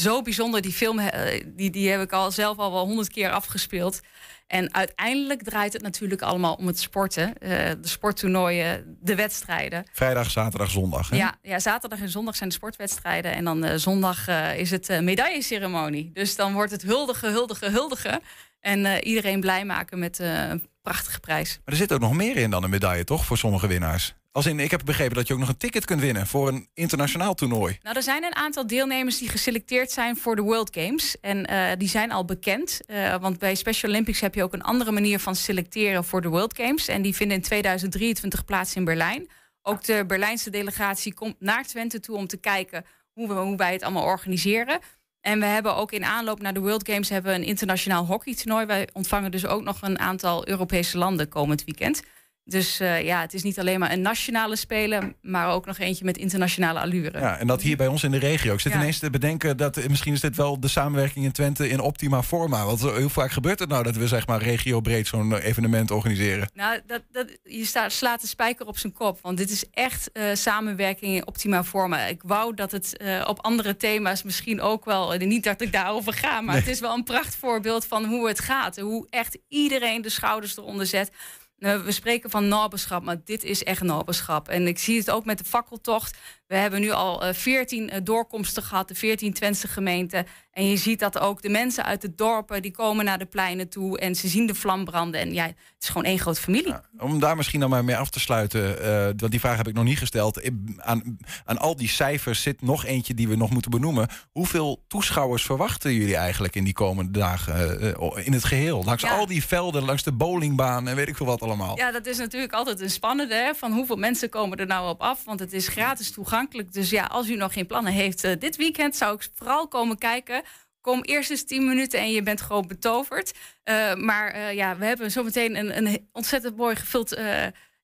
zo bijzonder. Die film eh, die, die heb ik al zelf al wel honderd keer afgespeeld. En uiteindelijk draait het natuurlijk allemaal om het sporten. Eh, de sporttoernooien, de wedstrijden. Vrijdag, zaterdag, zondag. Hè? Ja, ja, zaterdag en zondag zijn de sportwedstrijden. En dan eh, zondag is het medailleceremonie. Dus dan wordt het huldigen, huldigen, huldigen. En iedereen blij maken met een prachtige prijs. Maar er zit ook nog meer in dan een medaille, toch? Voor sommige winnaars. Ik heb begrepen dat je ook nog een ticket kunt winnen voor een internationaal toernooi. Nou, er zijn een aantal deelnemers die geselecteerd zijn voor de World Games. En eh, die zijn al bekend. Eh, want bij Special Olympics heb je ook een andere manier van selecteren voor de World Games. En die vinden in 2023 plaats in Berlijn. Ook de Berlijnse delegatie komt naar Twente toe om te kijken hoe, we, hoe wij het allemaal organiseren. En we hebben ook in aanloop naar de World Games hebben een internationaal hockeytoernooi. Wij ontvangen dus ook nog een aantal Europese landen komend weekend. Dus eh, ja, het is niet alleen maar een nationale spelen, maar ook nog eentje met internationale allure. Ja, en dat hier bij ons in de regio. Ik zit Ja. ineens te bedenken dat eh, misschien is dit wel de samenwerking in Twente in optima forma. Want hoe vaak gebeurt het nou dat we zeg maar regiobreed zo'n eh, evenement organiseren? Nou, dat, dat, je sta, slaat de spijker op zijn kop. Want dit is echt samenwerking in optima forma. Ik wou dat het op andere thema's misschien ook wel... niet dat ik daarover ga, maar Nee. het is wel een prachtvoorbeeld van hoe het gaat. Hoe echt iedereen de schouders eronder zet. Nou, we spreken van naberschap, maar dit is echt naberschap. En ik zie het ook met de fakkeltocht. We hebben nu al eh, 14 doorkomsten gehad, de 14 Twentse gemeenten. En je ziet dat ook de mensen uit de dorpen... die komen naar de pleinen toe en ze zien de vlam branden. En ja, het is gewoon één grote familie. Om daar misschien dan maar mee af te sluiten, eh, want die vraag heb ik nog niet gesteld. Aan, aan al die cijfers zit nog eentje die we nog moeten benoemen. Hoeveel toeschouwers verwachten jullie eigenlijk in die komende dagen eh, eh, in het geheel? Langs Ja. al die velden, langs de bowlingbaan en weet ik veel wat allemaal. Ja, dat is natuurlijk altijd een spannende. Hè? Van hoeveel mensen komen er nou op af? Want het is gratis toegankelijk. Dus ja, als u nog geen plannen heeft eh, dit weekend, zou ik vooral komen kijken. Kom eerst eens 10 minuten en je bent gewoon betoverd. Eh, maar eh, ja, we hebben zometeen een, een ontzettend mooi gevuld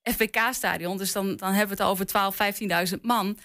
FBK-stadion. Dus dan, dan hebben we het over 12, 15.000 man.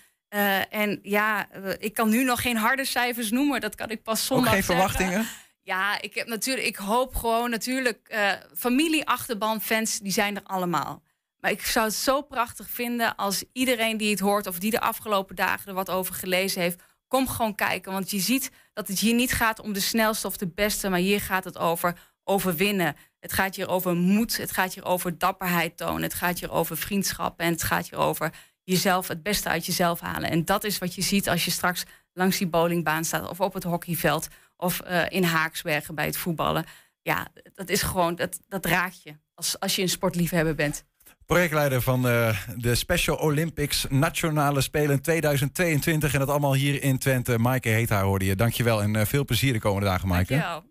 En ja, ik kan nu nog geen harde cijfers noemen. Dat kan ik pas Ook zondag geen zeggen. verwachtingen? Ja, ik heb natuurlijk, ik hoop gewoon natuurlijk, familie, achterban, fans, die zijn er allemaal. Maar ik zou het zo prachtig vinden als iedereen die het hoort of die de afgelopen dagen er wat over gelezen heeft, kom gewoon kijken. Want je ziet dat het hier niet gaat om de snelste of de beste, maar hier gaat het over overwinnen. Het gaat hier over moed, het gaat hier over dapperheid tonen, het gaat hier over vriendschap en het gaat hier over jezelf, het beste uit jezelf halen. En dat is wat je ziet als je straks langs die bowlingbaan staat of op het hockeyveld of eh, in Haaksbergen bij het voetballen. Ja, dat is gewoon, dat, dat raakt je als, als je een sportliefhebber bent. Projectleider van eh, de Special Olympics Nationale Spelen 2022. En dat allemaal hier in Twente. Maaike Heeta hoorde je. Dankjewel en eh, veel plezier de komende dagen, Maaike. Dankjewel.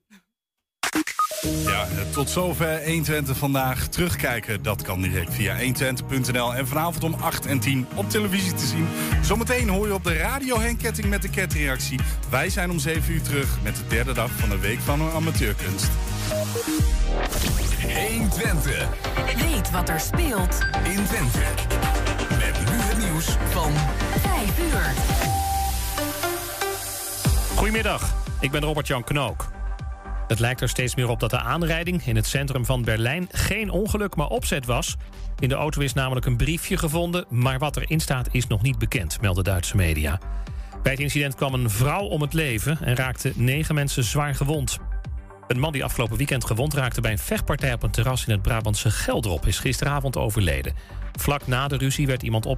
Ja, eh, tot zover 120 vandaag. Terugkijken, dat kan direct via 120.nl. En vanavond om 8 en 10 op televisie te zien. Zometeen hoor je op de radio Henk Ketting met de ketreactie. Wij zijn om 7 uur terug met de derde dag van de Week van Amateurkunst. 120. Weet wat er speelt in Twente. Met nu het nieuws van 5 uur. Goedemiddag, ik ben Robert-Jan Knook. Het lijkt er steeds meer op dat de aanrijding in het centrum van Berlijn geen ongeluk, maar opzet was. In de auto is namelijk een briefje gevonden, maar wat erin staat is nog niet bekend, melden Duitse media. Bij het incident kwam een vrouw om het leven en raakten negen mensen zwaar gewond. Een man die afgelopen weekend gewond raakte bij een vechtpartij op een terras in het Brabantse Geldrop is gisteravond overleden. Vlak na de ruzie werd iemand opgepakt.